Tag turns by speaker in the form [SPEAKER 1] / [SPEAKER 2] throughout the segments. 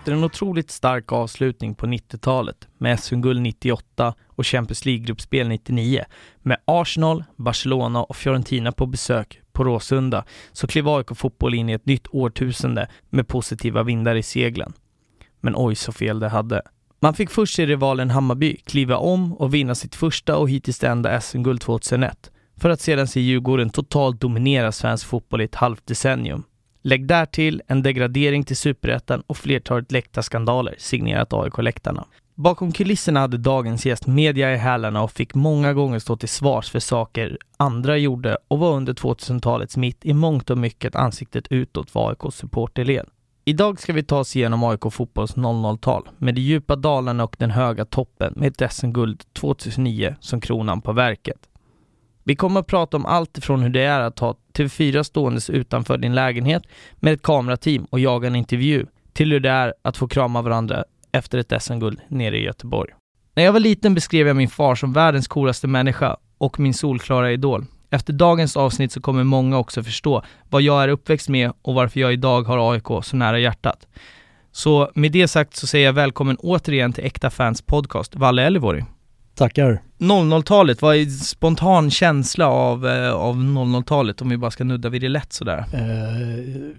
[SPEAKER 1] Efter en otroligt stark avslutning på 90-talet med SM-guld 98 och Champions League-gruppspel 99 med Arsenal, Barcelona och Fiorentina på besök på Råsunda så klev AIK fotboll in i ett nytt årtusende med positiva vindar i seglen. Men oj så fel det hade. Man fick först se rivalen Hammarby kliva om och vinna sitt första och hittills enda SM-guld 2001 för att sedan se Djurgården totalt dominera svensk fotboll i ett halvt decennium. Lägg därtill en degradering till superettan och flertalet läktarskandaler signerat AIK-läktarna. Bakom kulisserna hade dagens gäst media i hälarna och fick många gånger stå till svars för saker andra gjorde och var under 2000-talets mitt i mångt och mycket ansiktet utåt för AIKs supporterled. Idag ska vi ta oss igenom AIK fotbolls 00-tal med de djupa dalarna och den höga toppen med ett SM-guld 2009 som kronan på verket. Vi kommer att prata om allt ifrån hur det är att ha TV4 ståendes utanför din lägenhet med ett kamerateam och jaga en intervju till hur det är att få krama varandra efter ett SM-guld nere i Göteborg. När jag var liten beskrev jag min far som världens coolaste människa och min solklara idol. Efter dagens avsnitt så kommer många också förstå vad jag är uppväxt med och varför jag idag har AIK så nära hjärtat. Så med det sagt så säger jag välkommen återigen till Äkta Fans Podcast, Valle Elivori.
[SPEAKER 2] Tackar.
[SPEAKER 1] 00-talet, vad är spontan känsla av, eh, av 00-talet om vi bara ska nudda vid det lätt sådär?
[SPEAKER 2] Eh,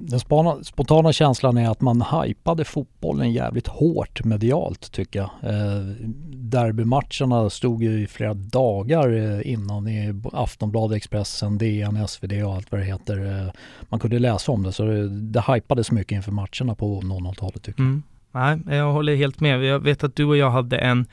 [SPEAKER 2] den spana, spontana känslan är att man hypade fotbollen jävligt hårt medialt tycker jag. Eh, derbymatcherna stod ju i flera dagar innan i Aftonbladet, Expressen, DN, SvD och allt vad det heter. Eh, man kunde läsa om det så det, det hypades mycket inför matcherna på 00-talet tycker jag.
[SPEAKER 1] Mm. Nej, jag håller helt med. Jag vet att du och jag hade en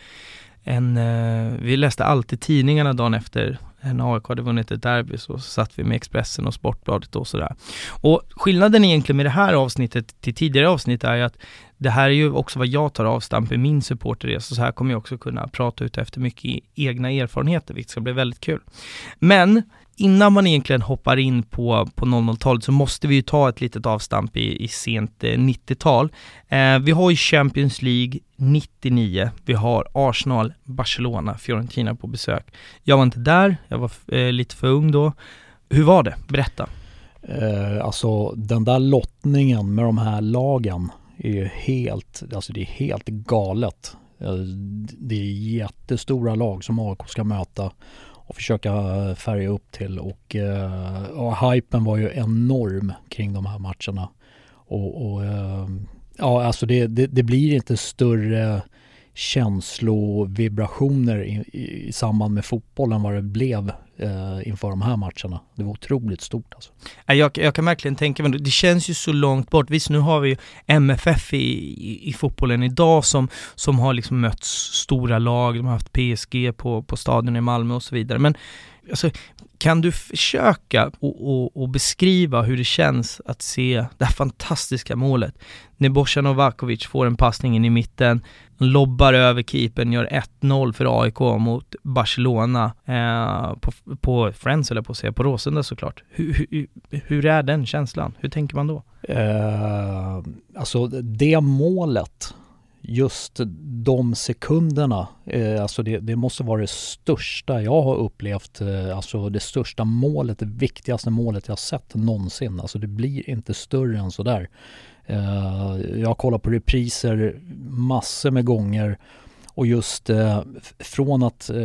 [SPEAKER 1] en, eh, vi läste alltid tidningarna dagen efter när AIK hade vunnit ett derby så satt vi med Expressen och Sportbladet och sådär. Och skillnaden egentligen med det här avsnittet till tidigare avsnitt är ju att det här är ju också vad jag tar avstamp i min supporterresa, så här kommer jag också kunna prata ut efter mycket e-, egna erfarenheter, vilket ska bli väldigt kul. Men innan man egentligen hoppar in på, på 00-talet så måste vi ju ta ett litet avstamp i, i sent eh, 90-tal. Eh, vi har ju Champions League 99, vi har Arsenal, Barcelona, Fiorentina på besök. Jag var inte där, jag var eh, lite för ung då. Hur var det? Berätta.
[SPEAKER 2] Eh, alltså den där lottningen med de här lagen är ju helt, alltså det är helt galet. Eh, det är jättestora lag som AIK ska möta och försöka eh, färga upp till och, eh, och hypen var ju enorm kring de här matcherna. Och, och eh, ja, alltså det, det, det, blir inte större känslovibrationer i, i, i samband med fotbollen vad det blev eh, inför de här matcherna. Det var otroligt stort alltså.
[SPEAKER 1] Jag, jag kan verkligen tänka mig, det känns ju så långt bort. Visst, nu har vi ju MFF i, i, i fotbollen idag som, som har liksom mött stora lag, de har haft PSG på, på stadion i Malmö och så vidare. Men alltså, kan du försöka och, beskriva hur det känns att se det här fantastiska målet? När Bosan Novakovic får en passning in i mitten, lobbar över keepern, gör 1-0 för AIK mot Barcelona eh, på, på Friends, eller på att säga, på Råsunda såklart. Hur, hur, hur, är den känslan? Hur tänker man då?
[SPEAKER 2] Eh, alltså det målet just de sekunderna, eh, alltså det, det, måste vara det största jag har upplevt, eh, alltså det största målet, det viktigaste målet jag sett någonsin. Alltså det blir inte större än sådär. Eh, jag har kollat på repriser massor med gånger och just eh, från att eh,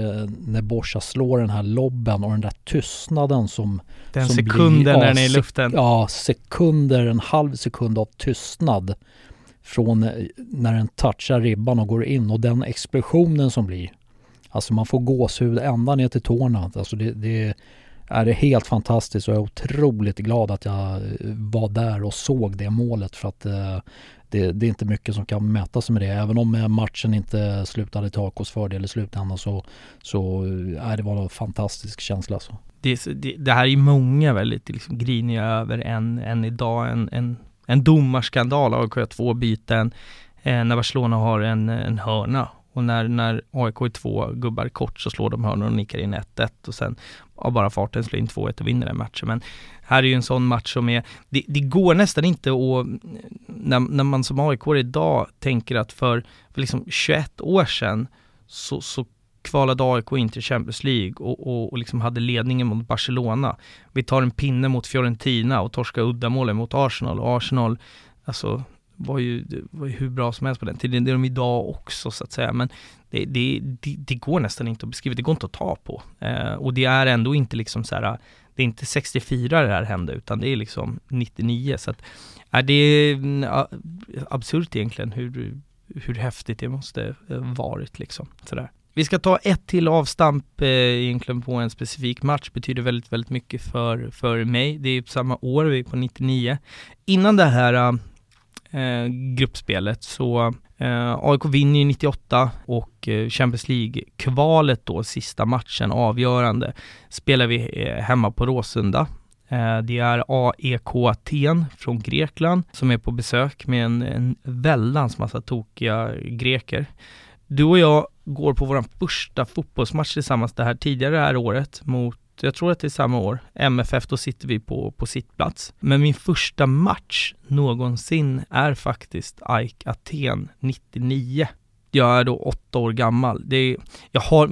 [SPEAKER 2] när Borsa slår den här lobben och den där tystnaden som
[SPEAKER 1] Den
[SPEAKER 2] som
[SPEAKER 1] sekunden blir, när den är i luften.
[SPEAKER 2] Ja, sekunder, en halv sekund av tystnad från när den touchar ribban och går in och den explosionen som blir. Alltså man får gåshud ända ner till tårna. Alltså det, det är det helt fantastiskt och jag är otroligt glad att jag var där och såg det målet för att eh, det, det, är inte mycket som kan mäta sig med det. Även om eh, matchen inte slutade till AKs fördel i slutändan så, så eh, är det var en fantastisk känsla. Alltså. Så.
[SPEAKER 1] Det, det, det här är många väldigt liksom griniga över än, än idag. En, en en domarskandal, AIK har två byten, eh, när Barcelona har en, en hörna och när, när AIK är två gubbar kort så slår de hörnor och nickar in 1-1 och sen av bara farten slår in 2-1 och vinner den matchen. Men här är ju en sån match som är, det, det går nästan inte att, när, när man som AIK idag tänker att för, för liksom 21 år sedan så, så kvalade AIK in till Champions League och, och, och liksom hade ledningen mot Barcelona. Vi tar en pinne mot Fiorentina och torskar uddamålen mot Arsenal och Arsenal, alltså var ju, var ju hur bra som helst på den tiden. Det är de idag också så att säga. Men det, det, det, det går nästan inte att beskriva, det går inte att ta på. Eh, och det är ändå inte liksom så här, det är inte 64 det här hände, utan det är liksom 99. Så att, är det mm, är absurt egentligen hur, hur häftigt det måste varit liksom. Sådär. Vi ska ta ett till avstamp eh, egentligen på en specifik match, betyder väldigt, väldigt mycket för, för mig. Det är på samma år, vi är på 99. Innan det här eh, eh, gruppspelet så eh, AIK vinner ju 98 och eh, Champions League-kvalet då, sista matchen, avgörande, spelar vi eh, hemma på Råsunda. Eh, det är AEK Aten från Grekland som är på besök med en, en väldans massa tokiga greker. Du och jag går på vår första fotbollsmatch tillsammans det här tidigare det här året mot jag tror att det är samma år, MFF, då sitter vi på, på sittplats. Men min första match någonsin är faktiskt AIK Aten 99 jag är då åtta år gammal. Det är, jag har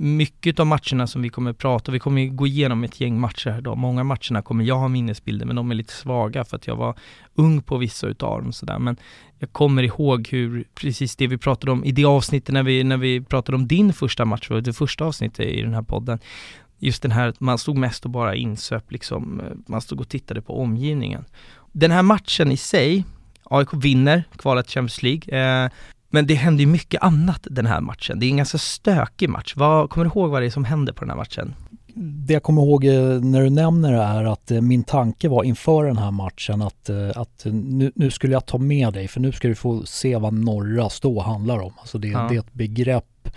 [SPEAKER 1] mycket av matcherna som vi kommer att prata, vi kommer gå igenom ett gäng matcher här då. Många matcherna kommer jag ha minnesbilder, men de är lite svaga för att jag var ung på vissa utav dem sådär. Men jag kommer ihåg hur, precis det vi pratade om i det avsnittet när vi, när vi pratade om din första match, det första avsnittet i den här podden. Just den här, man stod mest och bara insöp liksom, man stod och tittade på omgivningen. Den här matchen i sig, AIK vinner kvalet Champions League. Eh, men det händer ju mycket annat den här matchen. Det är en ganska stökig match. Vad, kommer du ihåg vad det är som händer på den här matchen?
[SPEAKER 2] Det jag kommer ihåg eh, när du nämner det är att eh, min tanke var inför den här matchen att, eh, att nu, nu skulle jag ta med dig för nu ska du få se vad norra stå handlar om. Alltså det, ja. det är ett begrepp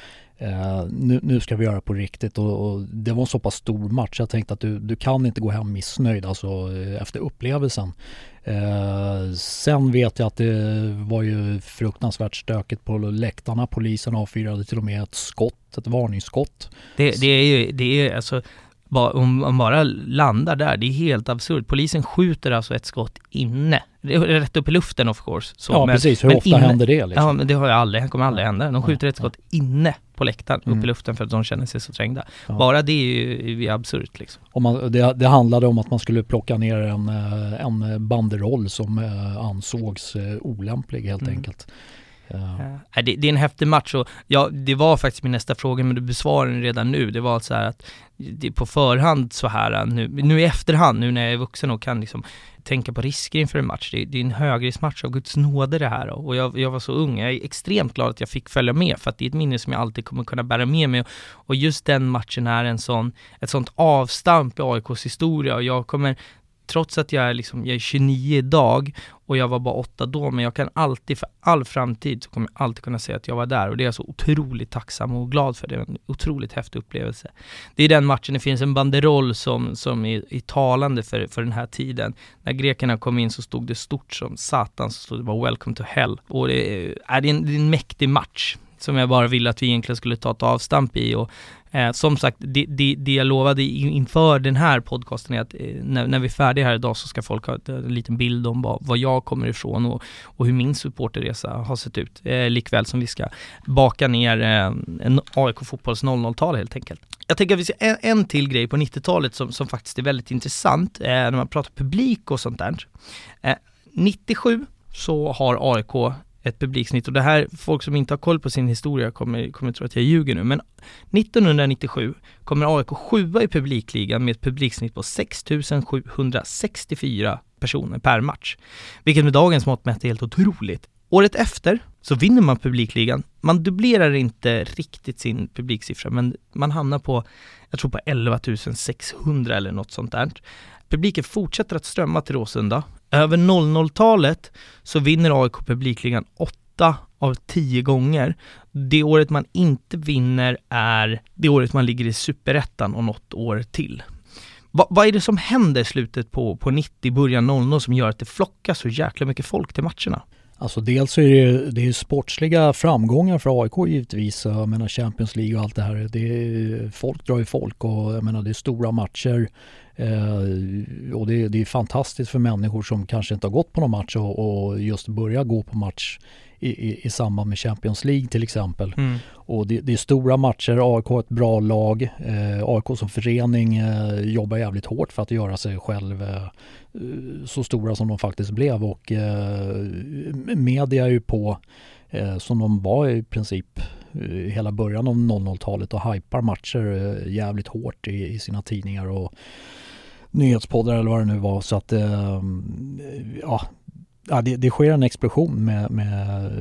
[SPEAKER 2] Uh, nu, nu, ska vi göra på riktigt och, och, det var en så pass stor match. Jag tänkte att du, du kan inte gå hem missnöjd alltså, efter upplevelsen. Uh, sen vet jag att det var ju fruktansvärt stökigt på läktarna. Polisen avfyrade till och med ett skott, ett varningsskott.
[SPEAKER 1] Det, det är ju, det är alltså om man bara landar där, det är helt absurt. Polisen skjuter alltså ett skott inne. Rätt upp i luften of course.
[SPEAKER 2] Så, ja men, precis, hur ofta inne, händer det liksom?
[SPEAKER 1] Ja men det har ju aldrig, det kommer aldrig hända. De skjuter ett skott inne på läktaren, mm. upp i luften för att de känner sig så trängda. Ja. Bara det är ju är absurt liksom.
[SPEAKER 2] Man, det, det, handlade om att man skulle plocka ner en, eh, en banderoll som eh, ansågs eh, olämplig helt mm. enkelt.
[SPEAKER 1] Ja. Det, det, är en häftig match och ja, det var faktiskt min nästa fråga men du besvarade den redan nu. Det var så här att det på förhand så här nu, nu i efterhand, nu när jag är vuxen och kan liksom tänka på risker inför en match. Det, det är en högriskmatch av Guds nåde det här och jag, jag, var så ung. Jag är extremt glad att jag fick följa med för att det är ett minne som jag alltid kommer kunna bära med mig och just den matchen är en sån, ett sånt avstamp i AIKs historia och jag kommer trots att jag är, liksom, jag är 29 idag och jag var bara 8 då, men jag kan alltid, för all framtid, så kommer jag alltid kunna säga att jag var där och det är jag så otroligt tacksam och glad för. Det är en otroligt häftig upplevelse. Det är den matchen, det finns en banderoll som, som är, är talande för, för den här tiden. När grekerna kom in så stod det stort som satan, så stod det bara 'Welcome to Hell' och det är, är, det en, det är en mäktig match som jag bara ville att vi egentligen skulle ta ett avstamp i och Eh, som sagt, det, det, det, jag lovade inför den här podcasten är att eh, när, när, vi är färdiga här idag så ska folk ha eh, en liten bild om vad, vad jag kommer ifrån och, och hur min supporterresa har sett ut. Eh, likväl som vi ska baka ner eh, en AIK fotbolls 00-tal helt enkelt. Jag tänker att vi ska en, en till grej på 90-talet som, som faktiskt är väldigt intressant eh, när man pratar publik och sånt där. Eh, 97 så har AIK ett publiksnitt och det här, folk som inte har koll på sin historia kommer, kommer tro att jag ljuger nu, men 1997 kommer AIK sjua i publikligan med ett publiksnitt på 6764 personer per match. Vilket med dagens mått mätt är helt otroligt. Året efter så vinner man publikligan. Man dubblerar inte riktigt sin publiksiffra, men man hamnar på, jag tror på 11 600 eller något sånt där. Publiken fortsätter att strömma till Råsunda. Över 00-talet så vinner AIK publikligan 8 av 10 gånger. Det året man inte vinner är det året man ligger i superettan och något år till. Va, vad är det som händer slutet på, på 90, början 00 som gör att det flockas så jäkla mycket folk till matcherna?
[SPEAKER 2] Alltså dels så är det, det är sportsliga framgångar för AIK givetvis. Jag menar Champions League och allt det här. Det är, folk drar ju folk och jag menar det är stora matcher. Eh, och det, det, är fantastiskt för människor som kanske inte har gått på någon match och, och just börja gå på match i, i, i, samband med Champions League till exempel. Mm. Och det, det, är stora matcher, AIK har ett bra lag. Eh, AIK som förening eh, jobbar jävligt hårt för att göra sig själv eh, så stora som de faktiskt blev och eh, media är ju på eh, som de var i princip eh, hela början av 00-talet och hypar matcher jävligt hårt i, i sina tidningar och nyhetspoddar eller vad det nu var. Så att eh, ja, ja, det, det sker en explosion med, med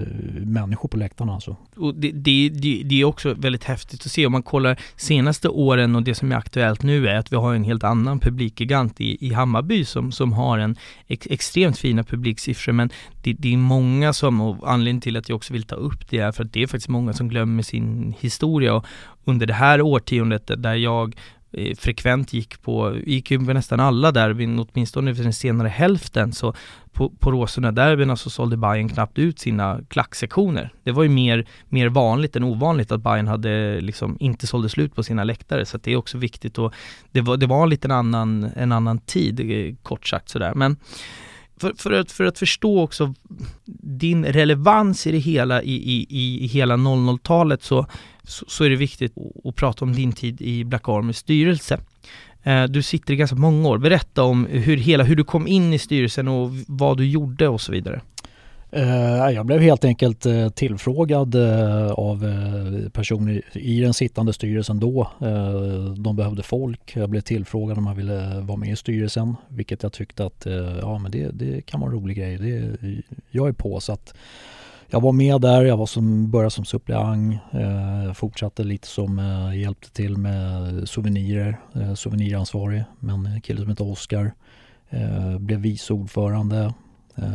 [SPEAKER 2] människor på läktarna alltså.
[SPEAKER 1] Och det, det, det, är också väldigt häftigt att se om man kollar senaste åren och det som är aktuellt nu är att vi har en helt annan publikgigant i, i Hammarby som, som har en ex, extremt fina publiksiffror men det, det, är många som, och anledningen till att jag också vill ta upp det är för att det är faktiskt många som glömmer sin historia och under det här årtiondet där jag Eh, frekvent gick på, gick ju på nästan alla derbyn, åtminstone för den senare hälften, så på, på Råsunda-derbyna så sålde Bayern knappt ut sina klacksektioner. Det var ju mer, mer vanligt än ovanligt att Bayern hade liksom inte sålde slut på sina läktare, så det är också viktigt och det var, det var en liten annan, en annan tid, eh, kort sagt sådär. Men för, för, att, för att förstå också din relevans i det hela, i, i, i hela 00-talet så så, så är det viktigt att, prata om din tid i Black Armys styrelse. Eh, du sitter i ganska många år. Berätta om hur, hela, hur du kom in i styrelsen och vad du gjorde och så vidare.
[SPEAKER 2] Eh, jag blev helt enkelt eh, tillfrågad eh, av personer i den sittande styrelsen då. De behövde folk. Jag blev tillfrågad om jag ville vara med i styrelsen, vilket jag tyckte att ja, men det, det kan vara en rolig grej. Det, jag är på så att jag var med där, jag var som, började som suppleant, eh, fortsatte lite som eh, hjälpte till med souvenirer, eh, souveniransvarig med en kille som heter Oskar. Eh, blev vice ordförande,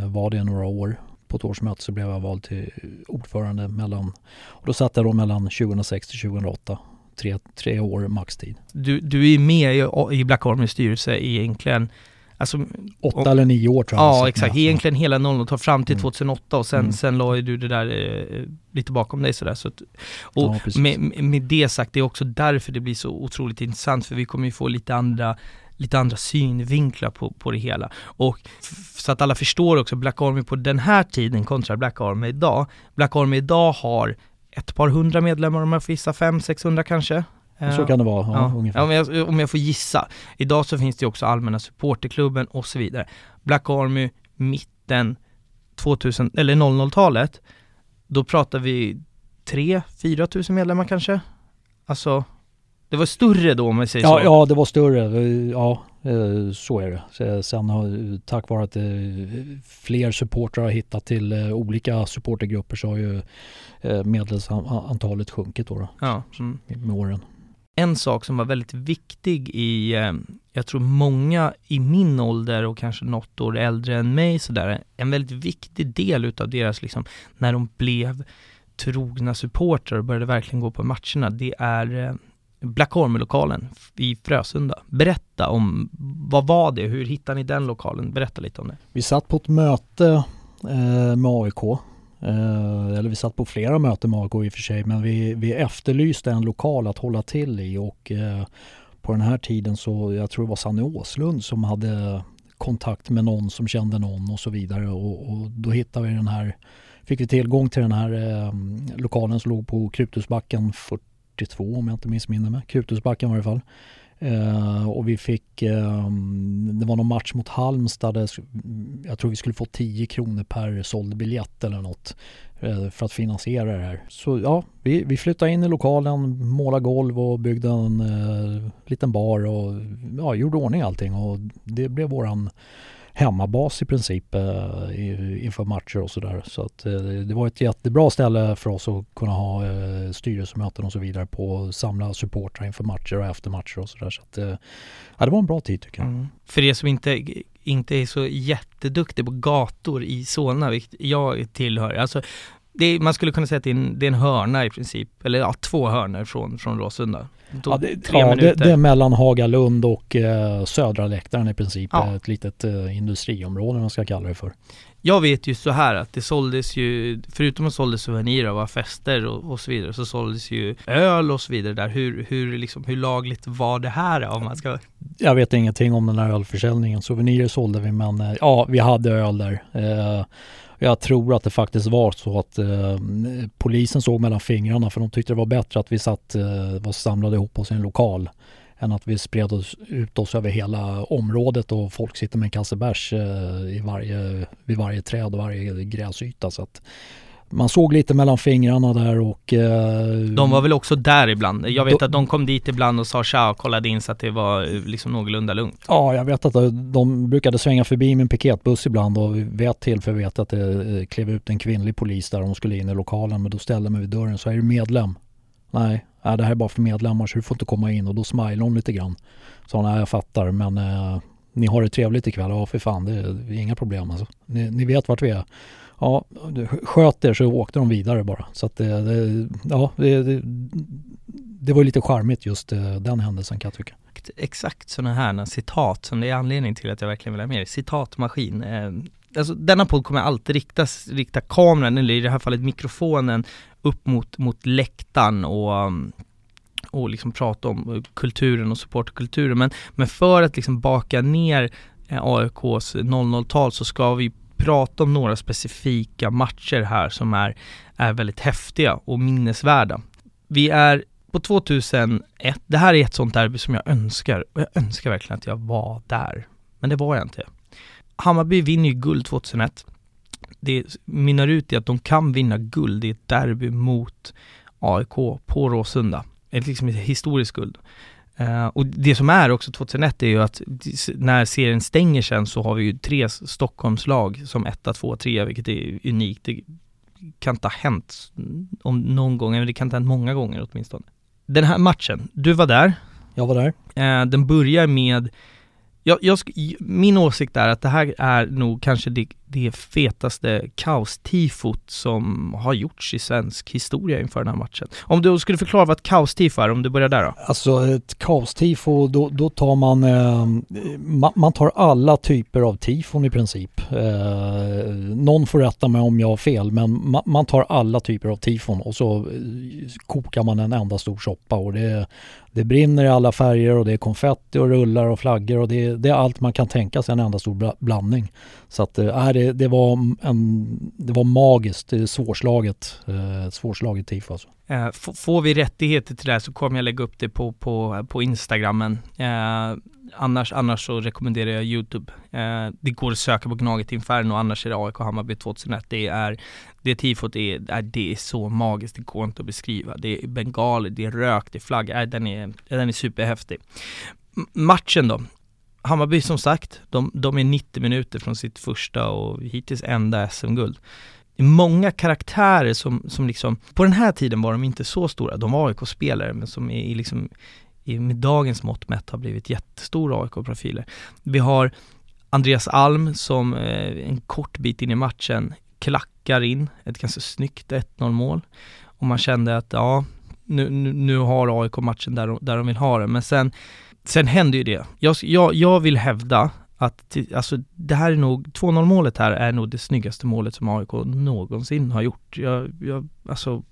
[SPEAKER 2] var det några år. På ett årsmöte så blev jag vald till ordförande mellan, och då satt jag då mellan 2006 till 2008 tre, tre år maxtid.
[SPEAKER 1] Du, du är med i, i Black Army styrelse egentligen
[SPEAKER 2] Alltså, Åtta och, eller nio år tror jag.
[SPEAKER 1] Ja exakt, egentligen hela 00 fram till 2008 mm. och sen, mm. sen la du det där eh, lite bakom dig sådär. Så att, och ja, med, med det sagt, det är också därför det blir så otroligt intressant för vi kommer ju få lite andra lite andra synvinklar på, på det hela. Och så att alla förstår också, Black Army på den här tiden kontra Black Army idag. Black Army idag har ett par hundra medlemmar om jag får gissa, fem, 600 kanske.
[SPEAKER 2] Så kan det vara, ja, ja. ungefär.
[SPEAKER 1] Ja, om, jag, om jag får gissa. Idag så finns det också allmänna supporterklubben och så vidare. Black Army, mitten 2000, eller 00-talet, då pratar vi 3-4 tusen medlemmar kanske? Alltså, det var större då om man säger
[SPEAKER 2] ja,
[SPEAKER 1] så?
[SPEAKER 2] Ja, det var större. Ja, eh, så är det. Sen har, tack vare att eh, fler supportrar har hittat till eh, olika supportergrupper så har ju medlemsantalet sjunkit då, då ja. Mm. med åren
[SPEAKER 1] en sak som var väldigt viktig i, eh, jag tror många i min ålder och kanske något år äldre än mig sådär, en väldigt viktig del utav deras liksom, när de blev trogna supportrar och började verkligen gå på matcherna, det är Blackholm-lokalen i Frösunda. Berätta om, vad var det? Hur hittade ni den lokalen? Berätta lite om det.
[SPEAKER 2] Vi satt på ett möte eh, med AIK Eh, eller vi satt på flera möten med AIK i och för sig, men vi, vi efterlyste en lokal att hålla till i och eh, på den här tiden så, jag tror det var Sanne Åslund som hade kontakt med någon som kände någon och så vidare och, och då hittade vi den här, fick vi tillgång till den här eh, lokalen som låg på Kruthusbacken 42 om jag inte missminner mig, Kruthusbacken i varje fall. Uh, och vi fick, um, det var någon match mot Halmstad där jag tror vi skulle få 10 kronor per såld biljett eller något uh, för att finansiera det här. Så ja, vi, vi flyttade in i lokalen, målade golv och byggde en eh, liten bar och ja, gjorde ordning allting och det blev våran hemmabas i princip eh, inför matcher och sådär. Så att eh, det var ett jättebra ställe för oss att kunna ha eh, styrelsemöten och så vidare på, samla supportrar inför matcher och efter matcher och sådär. Så att eh, ja, det var en bra tid tycker jag. Mm.
[SPEAKER 1] För er som inte, inte är så jätteduktig på gator i Solna, vilket jag tillhör, alltså är, man skulle kunna säga att det är, en, det är en hörna i princip, eller ja, två hörnor från, från Råsunda.
[SPEAKER 2] Ja, det, ja det, det, är mellan Hagalund och eh, södra läktaren i princip, ja. ett litet eh, industriområde man ska kalla det för.
[SPEAKER 1] Jag vet ju så här att det såldes ju, förutom att såldes souvenirer och fester och, och, så vidare, så såldes ju öl och så vidare där. Hur, hur, liksom, hur lagligt var det här om man ska...
[SPEAKER 2] Jag vet ingenting om den här ölförsäljningen. Souvenirer sålde vi men eh, ja, vi hade öl där. Eh, jag tror att det faktiskt var så att eh, polisen såg mellan fingrarna för de tyckte det var bättre att vi satt, eh, var samlade ihop oss i en lokal än att vi spred oss, ut oss över hela området och folk sitter med en kasse bärs eh, i varje, vid varje träd och varje gräsyta. Så att man såg lite mellan fingrarna där och... Eh,
[SPEAKER 1] de var väl också där ibland? Jag vet då, att de kom dit ibland och sa tja och kollade in så att det var eh, liksom någorlunda lugnt.
[SPEAKER 2] Ja, jag vet att de brukade svänga förbi med en piketbuss ibland och vid ett tillfälle vet att det eh, klev ut en kvinnlig polis där de skulle in i lokalen men då ställde mig vid dörren så är du medlem? Nej, nej, det här är bara för medlemmar så du får inte komma in och då smilade hon lite grann. Sa nej jag fattar men eh, ni har det trevligt ikväll? Ja för fan det är, det är inga problem alltså. Ni, ni, vet vart vi är. Ja, sköt er så åkte de vidare bara. Så att det, det ja, det, det, det var lite charmigt just eh, den händelsen kan jag tycka.
[SPEAKER 1] Exakt sådana här citat som det är anledning till att jag verkligen vill ha mer. Citatmaskin. Eh, alltså denna podd kommer alltid riktas, rikta kameran, eller i det här fallet mikrofonen, upp mot, mot läktaren och och liksom prata om kulturen och supportkulturen. Men, men för att liksom baka ner AIKs 00-tal så ska vi prata om några specifika matcher här som är, är väldigt häftiga och minnesvärda. Vi är på 2001, det här är ett sånt derby som jag önskar, och jag önskar verkligen att jag var där. Men det var jag inte. Hammarby vinner ju guld 2001. Det mynnar ut i att de kan vinna guld i ett derby mot AIK på Råsunda. Ett liksom ett historiskt guld. Uh, och det som är också 2001 är ju att när serien stänger sen så har vi ju tre Stockholmslag som etta, två, tre, vilket är unikt. Det kan inte ha hänt om någon gång, men det kan inte ha hänt många gånger åtminstone. Den här matchen, du var där.
[SPEAKER 2] Jag var där.
[SPEAKER 1] Uh, den börjar med jag, jag, min åsikt är att det här är nog kanske det, det fetaste kaostifot som har gjorts i svensk historia inför den här matchen. Om du skulle förklara vad ett kaostifo är, om du börjar där då?
[SPEAKER 2] Alltså ett kaostifo, då, då tar man, eh, man, tar alla typer av tifon i princip. Eh, någon får rätta mig om jag har fel, men man, man tar alla typer av tifon och så eh, kokar man en enda stor soppa och det, det brinner i alla färger och det är konfetti och rullar och flaggor och det, det är allt man kan tänka sig en enda stor blandning. Så att äh, det, det, var en, det var magiskt, det är svårslaget, eh, svårslaget tifo alltså.
[SPEAKER 1] Eh, får vi rättigheter till det här så kommer jag lägga upp det på, på, på Instagrammen. Eh, annars, annars så rekommenderar jag Youtube. Eh, det går att söka på Gnaget Inferno, annars är det AIK Hammarby 2001. Det är, det tifot är, är, det är så magiskt, det går inte att beskriva. Det är bengaler, det är rök, det är flagg, äh, den, är, den är superhäftig. M matchen då, Hammarby som sagt, de, de är 90 minuter från sitt första och hittills enda SM-guld. Många karaktärer som, som liksom, på den här tiden var de inte så stora, de var AIK-spelare men som är liksom, med dagens mått mätt har blivit jättestora AIK-profiler. Vi har Andreas Alm som eh, en kort bit in i matchen klackar in ett ganska snyggt 1-0 mål och man kände att ja, nu, nu, nu har AIK matchen där, där de vill ha den, men sen sen händer ju det. Jag, jag, jag vill hävda att alltså, det här är nog, 2-0 målet här är nog det snyggaste målet som AIK någonsin har gjort. Jag, jag, alltså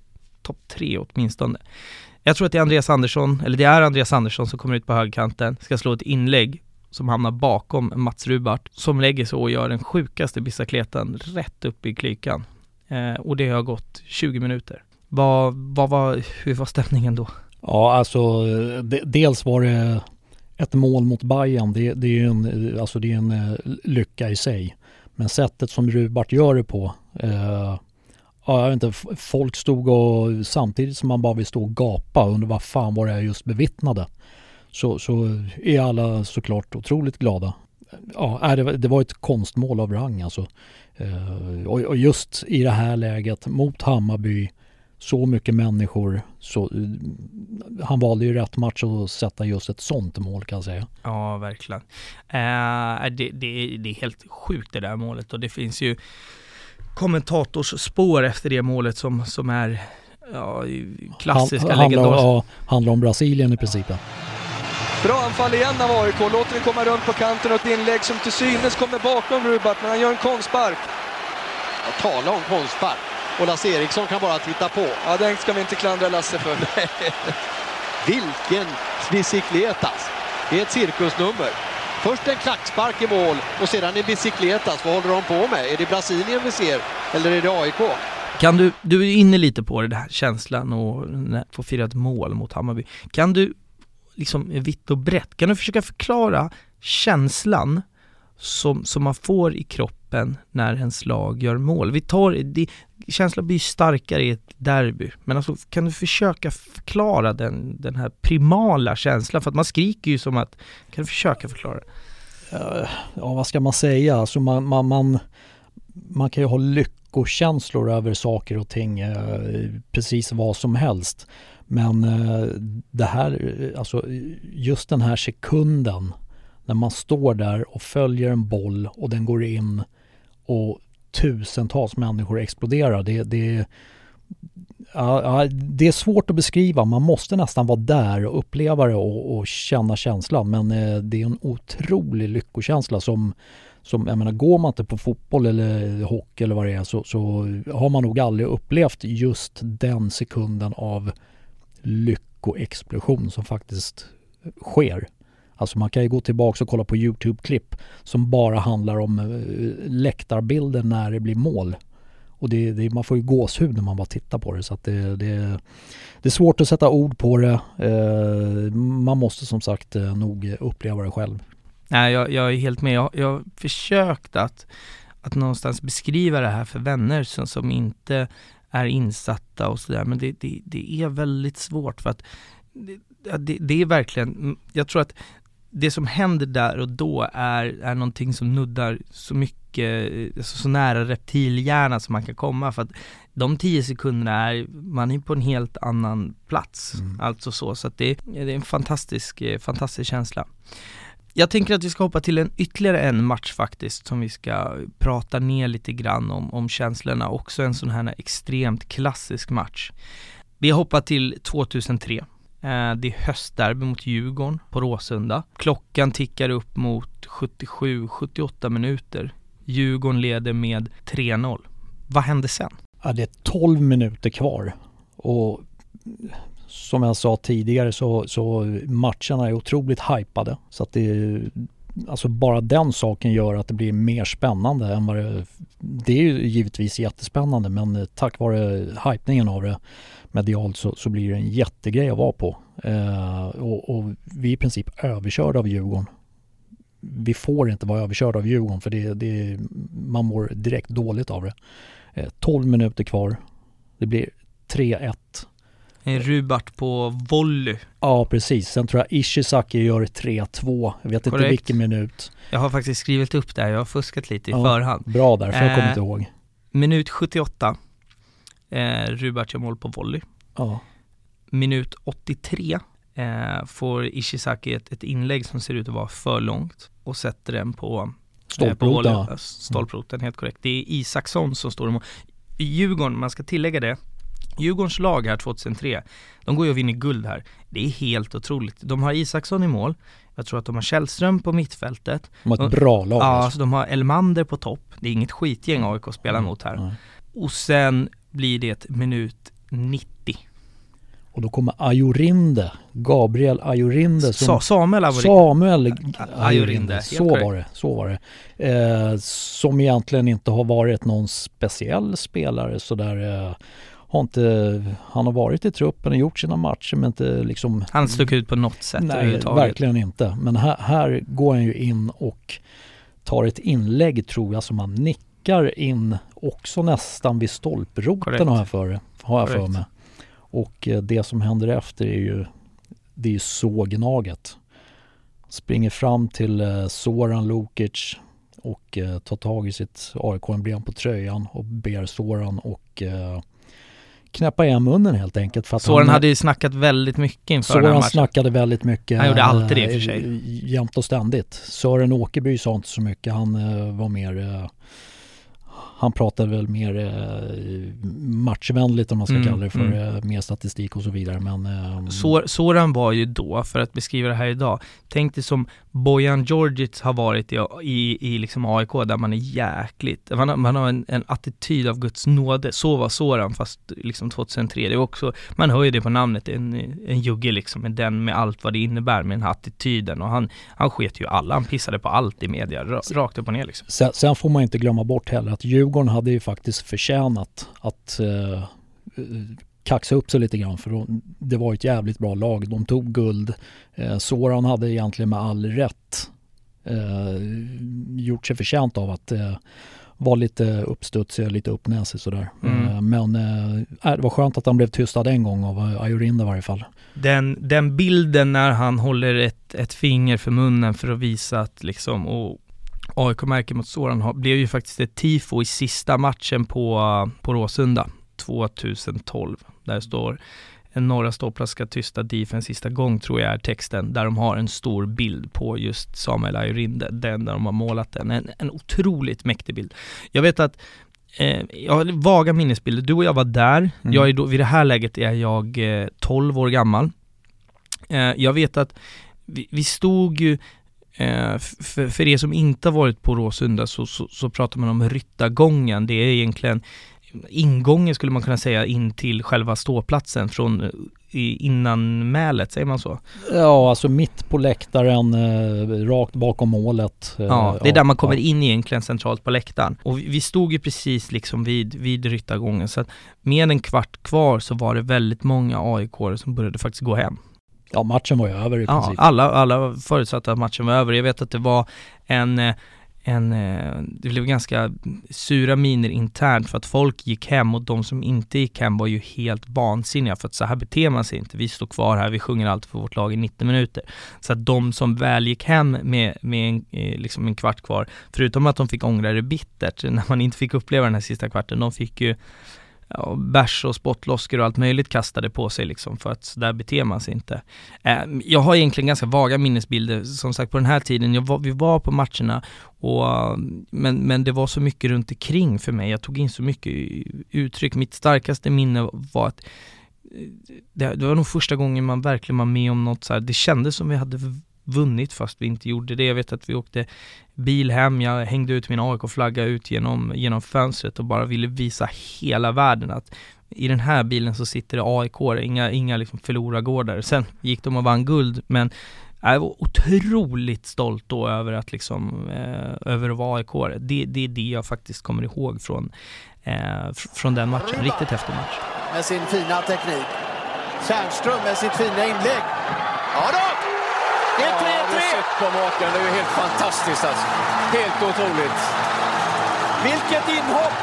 [SPEAKER 1] topp tre åtminstone. Jag tror att det är Andreas Andersson, eller det är Andreas Andersson som kommer ut på högerkanten, ska slå ett inlägg som hamnar bakom Mats Rubart, som lägger sig och gör den sjukaste bicicleten rätt upp i klykan. Eh, och det har gått 20 minuter. Vad, vad var, hur var stämningen då?
[SPEAKER 2] Ja, alltså de, dels var det ett mål mot Bayern, det, det, är en, alltså det är en eh, lycka i sig. Men sättet som Rubart gör det på, eh, ja, jag vet inte, folk stod och samtidigt som man bara vill stå och gapa under vad fan var det jag just bevittnade. Så, så är alla såklart otroligt glada. Ja, det, det var ett konstmål av rang alltså. Eh, och, och just i det här läget mot Hammarby så mycket människor. Så, han valde ju rätt match att sätta just ett sånt mål kan jag säga.
[SPEAKER 1] Ja, verkligen. Eh, det, det, det är helt sjukt det där målet och det finns ju kommentatorspår efter det målet som, som är ja, klassiska,
[SPEAKER 2] Han, handlar, ja, handlar om Brasilien i princip.
[SPEAKER 3] Bra anfall igen av AIK, låter den komma runt på kanten och ett inlägg som till synes kommer bakom Rubat, men han gör en konstspark.
[SPEAKER 4] Ja, tala om konstpark. Och Lasse Eriksson kan bara titta på.
[SPEAKER 3] Ja, den ska vi inte klandra Lasse för.
[SPEAKER 4] Vilken bicicletas! Det är ett cirkusnummer. Först en klackspark i mål och sedan en bicicletas. Vad håller de på med? Är det Brasilien vi ser eller är det AIK?
[SPEAKER 1] Kan du, du är inne lite på det här känslan och få fira ett mål mot Hammarby. Kan du, liksom vitt och brett, kan du försöka förklara känslan som, som man får i kroppen när ens lag gör mål? Vi tar, det, känslan blir starkare i ett derby, men alltså kan du försöka förklara den, den här primala känslan? För att man skriker ju som att, kan du försöka förklara?
[SPEAKER 2] Ja, vad ska man säga? Alltså man, man, man, man kan ju ha lyckokänslor över saker och ting, eh, precis vad som helst. Men eh, det här, alltså just den här sekunden när man står där och följer en boll och den går in och tusentals människor exploderar. Det, det, ja, det är svårt att beskriva. Man måste nästan vara där och uppleva det och, och känna känslan. Men eh, det är en otrolig lyckokänsla som, som, jag menar, går man inte på fotboll eller hockey eller vad det är så, så har man nog aldrig upplevt just den sekunden av lyckoexplosion som faktiskt sker. Alltså man kan ju gå tillbaka och kolla på Youtube-klipp som bara handlar om läktarbilden läktarbilder när det blir mål. Och det, det, man får ju gåshud när man bara tittar på det så att det, det, det är svårt att sätta ord på det. Eh, man måste som sagt eh, nog uppleva det själv.
[SPEAKER 1] Nej, jag, jag är helt med. Jag, jag har försökt att, att någonstans beskriva det här för vänner som, som inte är insatta och sådär men det, det, det är väldigt svårt för att det, det, det, är verkligen, jag tror att det som händer där och då är, är någonting som nuddar så mycket, alltså så nära reptilhjärna som man kan komma för att de tio sekunderna är, man är på en helt annan plats, mm. alltså så, så att det, det är en fantastisk, fantastisk känsla. Jag tänker att vi ska hoppa till en ytterligare en match faktiskt som vi ska prata ner lite grann om, om känslorna, också en sån här extremt klassisk match. Vi hoppar till 2003 Eh, Eh, det är höstderby mot Djurgården på Råsunda. Klockan tickar upp mot 77-78 minuter. Djurgården leder med 3-0. Vad händer sen?
[SPEAKER 2] Ja, det är 12 minuter kvar och som jag sa tidigare så, så matcherna är otroligt hypade. Så att det Alltså bara den saken gör att det blir mer spännande än vad det... Det är ju givetvis jättespännande men tack vare hypningen av det medialt så, så blir det en jättegrej att vara på. Eh, och, och, vi är i princip överkörda av Djurgården. Vi får inte vara överkörda av Djurgården för det, det, man mår direkt dåligt av det. Eh, 12 minuter kvar. Det blir 3-1.
[SPEAKER 1] En Rubart på volley.
[SPEAKER 2] Ja, precis. Sen tror jag Ishizaki gör 3-2. Jag vet Korrekt. inte vilken minut.
[SPEAKER 1] Jag har faktiskt skrivit upp det här. Jag har fuskat lite i ja, förhand.
[SPEAKER 2] Bra där, för jag kommer inte eh, ihåg.
[SPEAKER 1] Minut 78 Eh, Rubart gör mål på volley.
[SPEAKER 2] Ja.
[SPEAKER 1] Minut 83 eh, får Ishizaki ett, ett, inlägg som ser ut att vara för långt och sätter den på
[SPEAKER 2] Stolproten.
[SPEAKER 1] Eh, Stolproten, helt korrekt. Det är Isaksson som står emot. Djurgården, man ska tillägga det, Djurgårdens lag här 2003, de går ju och vinner guld här. Det är helt otroligt. De har Isaksson i mål, jag tror att de har Källström på mittfältet.
[SPEAKER 2] De har ett bra lag.
[SPEAKER 1] Ja, alltså. de har Elmander på topp. Det är inget skitgäng AIK spelar mm. mot här. Mm. Och sen blir det minut 90.
[SPEAKER 2] Och då kommer Ajorinde, Gabriel Ajorinde
[SPEAKER 1] som, Sa Samuel Ajorinde.
[SPEAKER 2] Samuel Ajorinde, så var det. Så var det. Eh, som egentligen inte har varit någon speciell spelare sådär. Eh, har inte, han har varit i truppen och gjort sina matcher men inte liksom...
[SPEAKER 1] Han stuck ut på något sätt
[SPEAKER 2] Nej, verkligen inte. Men här, här går han ju in och tar ett inlägg tror jag som han nickar nickar in också nästan vid stolproten har jag för, har jag för mig. Och eh, det som händer efter är ju det är ju så gnaget. Springer fram till eh, Soran Lukic och eh, tar tag i sitt AIK-emblem på tröjan och ber Soran och knäppa igen munnen helt enkelt.
[SPEAKER 1] För att Soran hade ju snackat väldigt mycket inför
[SPEAKER 2] Soran den här matchen. snackade väldigt mycket.
[SPEAKER 1] Han gjorde alltid det i och för sig.
[SPEAKER 2] Jämt och ständigt. Sören Åkerby sa inte så mycket. Han var mer han pratar väl mer eh, matchvänligt om man ska
[SPEAKER 1] Mm,
[SPEAKER 2] kalla det för,
[SPEAKER 1] mm.
[SPEAKER 2] eh, mer statistik och så vidare. Men, eh,
[SPEAKER 1] Så, Soran var ju då, för att beskriva det här idag, tänk dig som Bojan Djordjic har varit i, i, i liksom AIK där man är jäkligt, man har, man har en, en attityd av Guds nåde, så var Soran fast liksom 2003, det var också, man hör ju det på namnet, en, en jugge liksom, med den med allt vad det innebär med den här attityden och han, han sket ju alla, han pissade på allt i media, ra- rakt upp och ner liksom.
[SPEAKER 2] sen, sen får man inte glömma bort heller att Djurgården hade ju faktiskt förtjänat att eh, kaxa upp sig lite grann för de, det var ett jävligt bra lag. De tog guld. Eh, Soran hade egentligen med all rätt eh, gjort sig förtjänt av att eh, vara lite uppstudsig, lite uppnäsig sådär.
[SPEAKER 1] Mm.
[SPEAKER 2] Eh, men eh, det var skönt att han blev tystad en gång av eh, Ayorin i varje fall.
[SPEAKER 1] Den, den bilden när han håller ett, ett finger för munnen för att visa att liksom, och AIK-märket mot Soran har, blev ju faktiskt ett tifo i sista matchen på, på Råsunda 2012. Där står en norra ståplats ska tysta DIF en sista gång tror jag är texten, där de har en stor bild på just Samuel Ayrinde, den där de har målat den. En, en otroligt mäktig bild. Jag vet att Eh, jag har vaga minnesbilder, du och jag var där,
[SPEAKER 2] Mm.
[SPEAKER 1] jag är då, vid det här läget är jag eh, 12 år gammal. Eh, jag vet att vi, vi stod ju, eh, för, för er som inte har varit på Råsunda så, så, så pratar man om Ryttargången, det är egentligen ingången skulle man kunna säga in till själva ståplatsen från eh, i- innan mälet, säger man så?
[SPEAKER 2] Ja, alltså mitt på läktaren, eh, rakt bakom målet. Eh,
[SPEAKER 1] Ja, det är där man kommer
[SPEAKER 2] ja.
[SPEAKER 1] in egentligen centralt på läktaren. Och vi, vi stod ju precis liksom vid, vid Ryttargången, så att med en kvart kvar så var det väldigt många aik som började faktiskt gå hem.
[SPEAKER 2] Ja, matchen var ju över i
[SPEAKER 1] Ja,
[SPEAKER 2] princip.
[SPEAKER 1] alla, alla förutsatte att matchen var över. Jag vet att det var en, eh, en, eh, det blev ganska sura miner internt för att folk gick hem och de som inte gick hem var ju helt vansinniga för att så här beter man sig inte. Vi står kvar här, vi sjunger allt för vårt lag i 90 minuter. Så att de som väl gick hem med, med en, eh, liksom en kvart kvar, förutom att de fick ångra det bittert när man inte fick uppleva den här sista kvarten, de fick ju ja, bärs och spottloskor och allt möjligt kastade på sig liksom för att där beter man sig inte. Eh, jag har egentligen ganska vaga minnesbilder, som sagt på den här tiden, jag var, vi var på matcherna och, men, men det var så mycket runt omkring för mig, jag tog in så mycket uttryck. Mitt starkaste minne var att eh, det, det var nog första gången man verkligen var med om något så här. det kändes som vi hade vunnit fast vi inte gjorde det. Jag vet att vi åkte bil hem, jag hängde ut min AIK-flagga ut genom, genom fönstret och bara ville visa hela världen att i den här bilen så sitter det aik inga, inga liksom förlorargårdar. Sen gick de och vann guld, men jag var otroligt stolt då över att liksom, eh, över att vara aik det, det är det jag faktiskt kommer ihåg från, eh, fr- från den matchen. Riktigt häftig match.
[SPEAKER 5] med sin fina teknik. Tjärnström med sitt fina inlägg. Ja då! Det är 3-3!
[SPEAKER 3] sett på maken, det är ju helt fantastiskt alltså. Helt otroligt.
[SPEAKER 5] Vilket inhopp!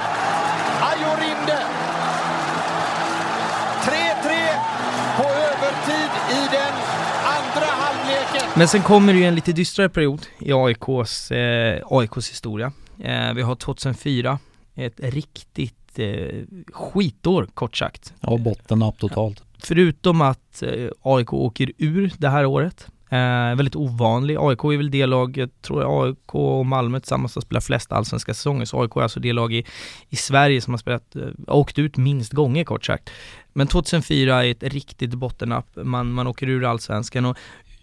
[SPEAKER 5] Ajo Rinde! 3-3 på övertid i den andra halvleken.
[SPEAKER 1] Men sen kommer det ju en lite dystrare period i AIKs, eh, AIKs historia. Eh, vi har 2004, ett riktigt eh, skitår kort sagt.
[SPEAKER 2] Ja, bottennapp totalt.
[SPEAKER 1] Förutom att eh, AIK åker ur det här året, eh, väldigt ovanlig. AIK är väl det lag, jag tror AIK och Malmö tillsammans har spelat flest allsvenska säsonger, så AIK är alltså det lag i, i Sverige som har spelat, eh, åkt ut minst gånger kort sagt. Men 2004 är ett riktigt bottennapp, man, man åker ur allsvenskan och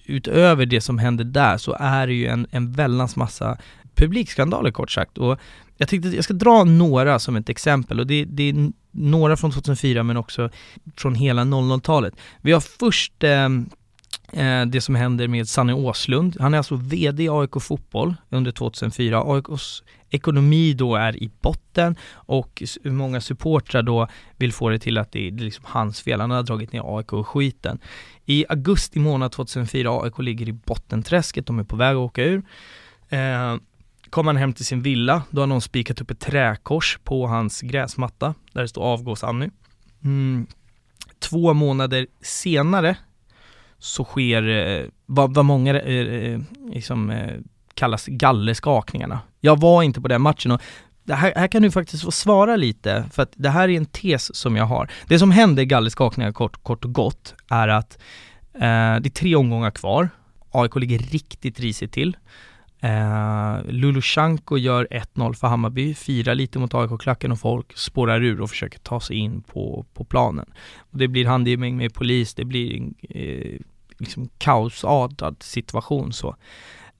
[SPEAKER 1] utöver det som händer där så är det ju en, en väldans massa publikskandaler kort sagt. Och jag tänkte att jag ska dra några som ett exempel och det, det är några från 2004 men också från hela 00-talet. Vi har först eh, eh, Eh, det som händer med Sanne Åslund. Han är alltså VD i AIK Fotboll under 2004. AIKs ekonomi då är i botten och många supportrar då vill få det till att det är liksom hans fel. Han har dragit ner AIK och skiten. I augusti månad 2004, AIK ligger i bottenträsket, de är på väg att åka ur. Eh, kommer han hem till sin villa, då har någon spikat upp ett träkors på hans gräsmatta där det står avgås Anny. Mm. Två månader senare så sker eh, vad, vad många eh, eh liksom, eh, kallas gallerskakningarna. Jag var inte på den matchen och det här, här kan du faktiskt få svara lite, för att det här är en tes som jag har. Det som händer i gallerskakningar kort, kort och gott är att eh, det är tre omgångar kvar. AIK ligger riktigt risigt till. Eh, Lulushanko gör 1-0 för Hammarby, firar lite mot AIK-klacken och folk spårar ur och försöker ta sig in på, på planen. Och det blir handgivning med polis, det blir eh, liksom kaosartad situation så.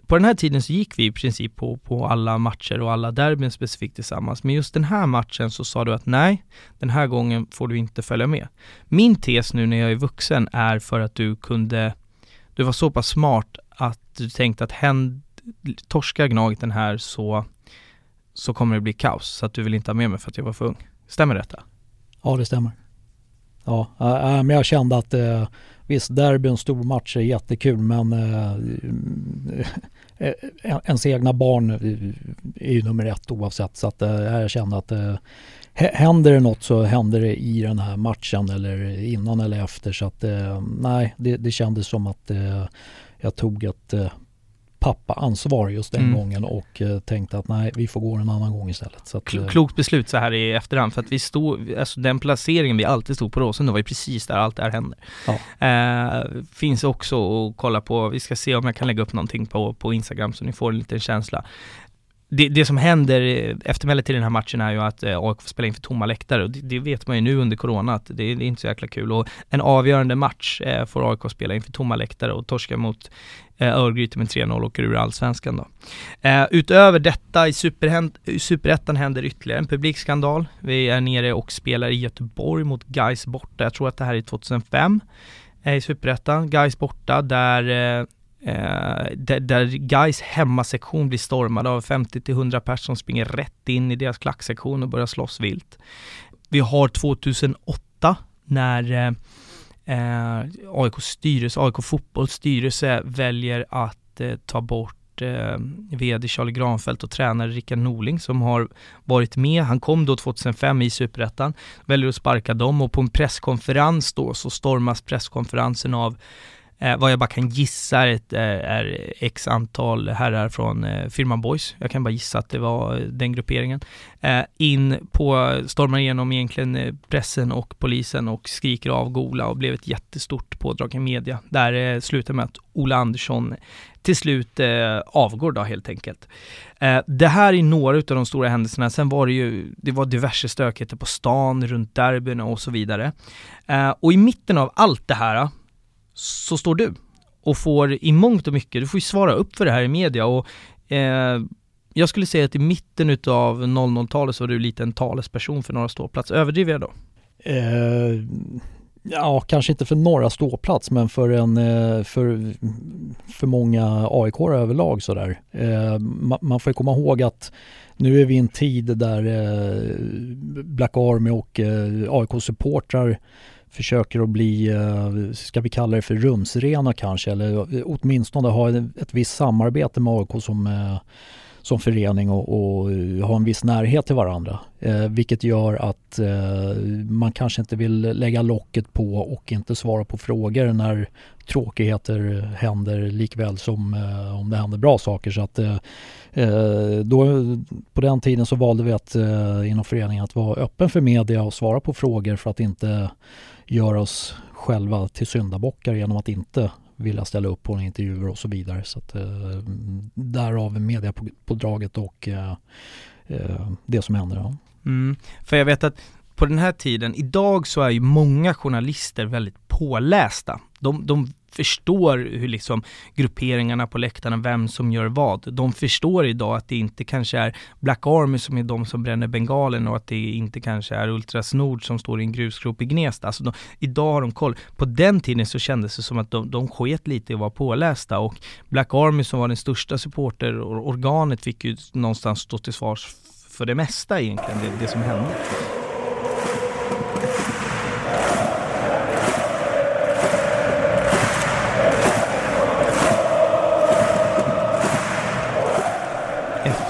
[SPEAKER 1] På den här tiden så gick vi i princip på, på alla matcher och alla derbyn specifikt tillsammans. Men just den här matchen så sa du att nej, den här gången får du inte följa med. Min tes nu när jag är vuxen är för att du kunde, du var så pass smart att du tänkte att händ, torskar Gnaget den här så, så kommer det bli kaos. Så att du vill inte ha med mig för att jag var för ung. Stämmer detta?
[SPEAKER 2] Ja, det stämmer. Ja, äh, äh, men jag kände att äh, visst, derby en stor match är jättekul men äh, ens egna barn är ju nummer ett oavsett. Så att äh, jag kände att äh, händer det något så händer det i den här matchen eller innan eller efter. Så att nej, det, det kändes som att jag tog ett pappa-ansvar just den mm. gången och eh, tänkte att nej, vi får gå en annan gång istället. Så att,
[SPEAKER 1] eh, Klokt beslut så här i efterhand för att vi stod, alltså den placeringen vi alltid stod på Råsunda var ju precis där allt det här händer. Ja. Eh, finns också att kolla på, vi ska se om jag kan lägga upp någonting på, på Instagram så ni får en liten känsla det, det som händer eftermälet till den här matchen är ju att eh, AIK får spela inför tomma läktare och det, det, vet man ju nu under corona att det, det, är inte så jäkla kul och en avgörande match eh, får AIK spela inför tomma läktare och torska mot eh, Örgryte med 3-0 och åker ur allsvenskan då. Eh, utöver detta i superettan händer ytterligare en publikskandal. Vi är nere och spelar i Göteborg mot Gais borta. Jag tror att det här är 2005 eh, i superettan. Gais borta där eh, Eh, där, där Gais hemmasektion blir stormad av 50-100 personer som springer rätt in i deras klacksektion och börjar slåss vilt. Vi har 2008 när eh, eh, AIKs AIK styrelse, AIK fotbolls styrelse väljer att eh, ta bort eh, VD Charlie Granfeldt och tränare Rickard Norling som har varit med. Han kom då 2005 i Superettan, väljer att sparka dem och på en presskonferens då så stormas presskonferensen av Eh, vad jag bara kan gissa är, ett, eh, är x antal herrar från eh, firman Boys. Jag kan bara gissa att det var eh, den grupperingen. Eh, in på, stormar igenom egentligen eh, pressen och polisen och skriker av Gola och blev ett jättestort pådrag i media. Där eh, slutar med att Ola Andersson till slut eh, avgår då helt enkelt. Eh, det här är några av de stora händelserna. Sen var det ju, det var diverse stökigheter på stan, runt derbyna och så vidare. Eh, och i mitten av allt det här så står du och får i mångt och mycket, du får ju svara upp för det här i media och eh, jag skulle säga att i mitten utav 00-talet så var du lite en talesperson för Norra Ståplats. Överdriver jag då?
[SPEAKER 2] Eh, ja, kanske inte för Norra Ståplats men för, en, eh, för, för många aik överlag sådär. Eh, man, får ju komma ihåg att nu är vi i en tid där eh, Black Army och eh, AIK-supportrar försöker att bli, eh, ska vi kalla det för rumsrena kanske, eller eh, åtminstone ha ett visst samarbete med AIK som, eh, som förening och, och ha en viss närhet till varandra. Eh, vilket gör att eh, man kanske inte vill lägga locket på och inte svara på frågor när tråkigheter händer likväl som eh, om det händer bra saker. Så att, eh, då, på den tiden så valde vi att inom föreningen att vara öppen för media och svara på frågor för att inte göra oss själva till syndabockar genom att inte vilja ställa upp på intervjuer och så vidare. Så att, eh, därav mediapådraget och eh, eh, det som händer. Ja.
[SPEAKER 1] Mm. För jag vet att på den här tiden, idag så är ju många journalister väldigt pålästa. De, de förstår hur liksom grupperingarna på läktarna, vem som gör vad. De förstår idag att det inte kanske är Black Army som är de som bränner bengalen och att det inte kanske är Ultras Nord som står i en grusgrop i Gnesta. Alltså de, idag har de koll. På den tiden så kändes det som att de, de sket lite i att vara pålästa och Black Army som var den största supporterorganet fick ju någonstans stå till svars för det mesta egentligen, det, det som hände.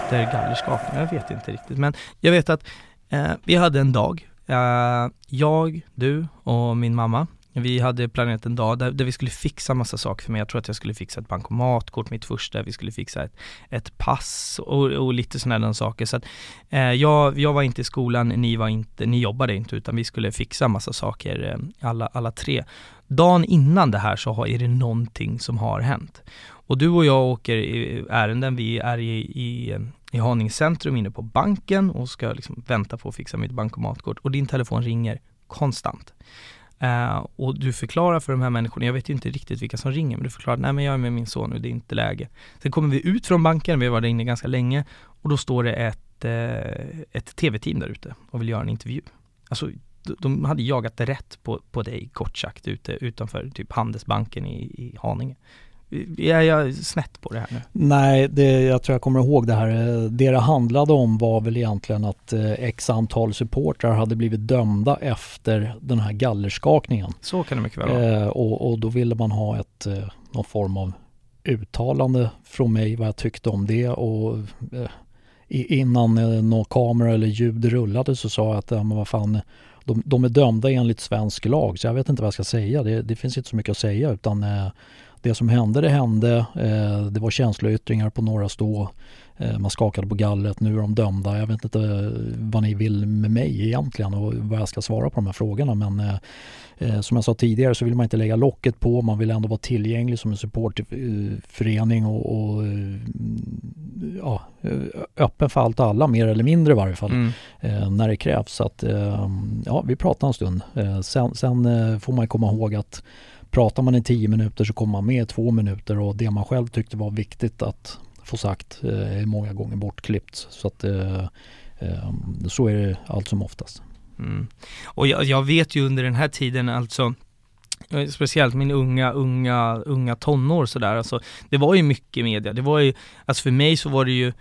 [SPEAKER 1] Efter gallerskapning. Jag vet inte riktigt, men jag vet att eh, vi hade en dag. Eh, jag, du och min mamma. Vi hade planerat en dag där, där, vi skulle fixa massa saker för mig. Jag tror att jag skulle fixa ett bankomatkort, mitt första. Vi skulle fixa ett, ett pass och, och lite sådana saker. Så att, eh, jag, jag var inte i skolan, ni var inte, ni jobbade inte, utan vi skulle fixa massa saker, eh, alla, alla tre. Dagen innan det här så har, är det någonting som har hänt. Och du och jag åker i ärenden, vi är i, i, i Haninge centrum inne på banken och ska liksom vänta på att fixa mitt bankomatkort och din telefon ringer konstant. Uh, och du förklarar för de här människorna, jag vet ju inte riktigt vilka som ringer, men du förklarar, nej men jag är med min son nu, det är inte läge. Sen kommer vi ut från banken, vi har varit inne ganska länge, och då står det ett, uh, ett tv-team där ute och vill göra en intervju. Alltså, de hade jagat rätt på, på dig, kort sagt, ute utanför typ Handelsbanken i, i Haninge. Är jag snett på det här nu?
[SPEAKER 2] Nej, det, jag tror jag kommer ihåg det här. Det det handlade om var väl egentligen att eh, x antal supportrar hade blivit dömda efter den här gallerskakningen.
[SPEAKER 1] Så kan det mycket väl vara.
[SPEAKER 2] Eh, och, och, då ville man ha ett, eh, någon form av uttalande från mig vad jag tyckte om det och eh, innan eh, någon kamera eller ljud rullade så sa jag att ja, men vad fan, de, de är dömda enligt svensk lag så jag vet inte vad jag ska säga. Det, det finns inte så mycket att säga utan eh, det som hände, det hände. Eh, det var känsloyttringar på några stå. Eh, man skakade på gallret. Nu är de dömda. Jag vet inte eh, vad ni vill med mig egentligen och vad jag ska svara på de här frågorna. Men som jag sa tidigare så vill man inte lägga locket på. Man vill ändå vara tillgänglig som en supportförening och, och ja, öppen för allt och alla, mer eller mindre i varje fall, mm. när det krävs. Så att, ja, vi pratar en stund. sen, sen får man komma ihåg att pratar man i tio minuter så kommer man med i två minuter och det man själv tyckte var viktigt att få sagt eh, är många gånger bortklippt. Så att eh, eh, så är det allt som oftast.
[SPEAKER 1] Mm. Och jag, jag, vet ju under den här tiden alltså eh, Speciellt min unga, unga, unga tonår sådär, alltså det var ju mycket media, det var ju, alltså för mig så var det ju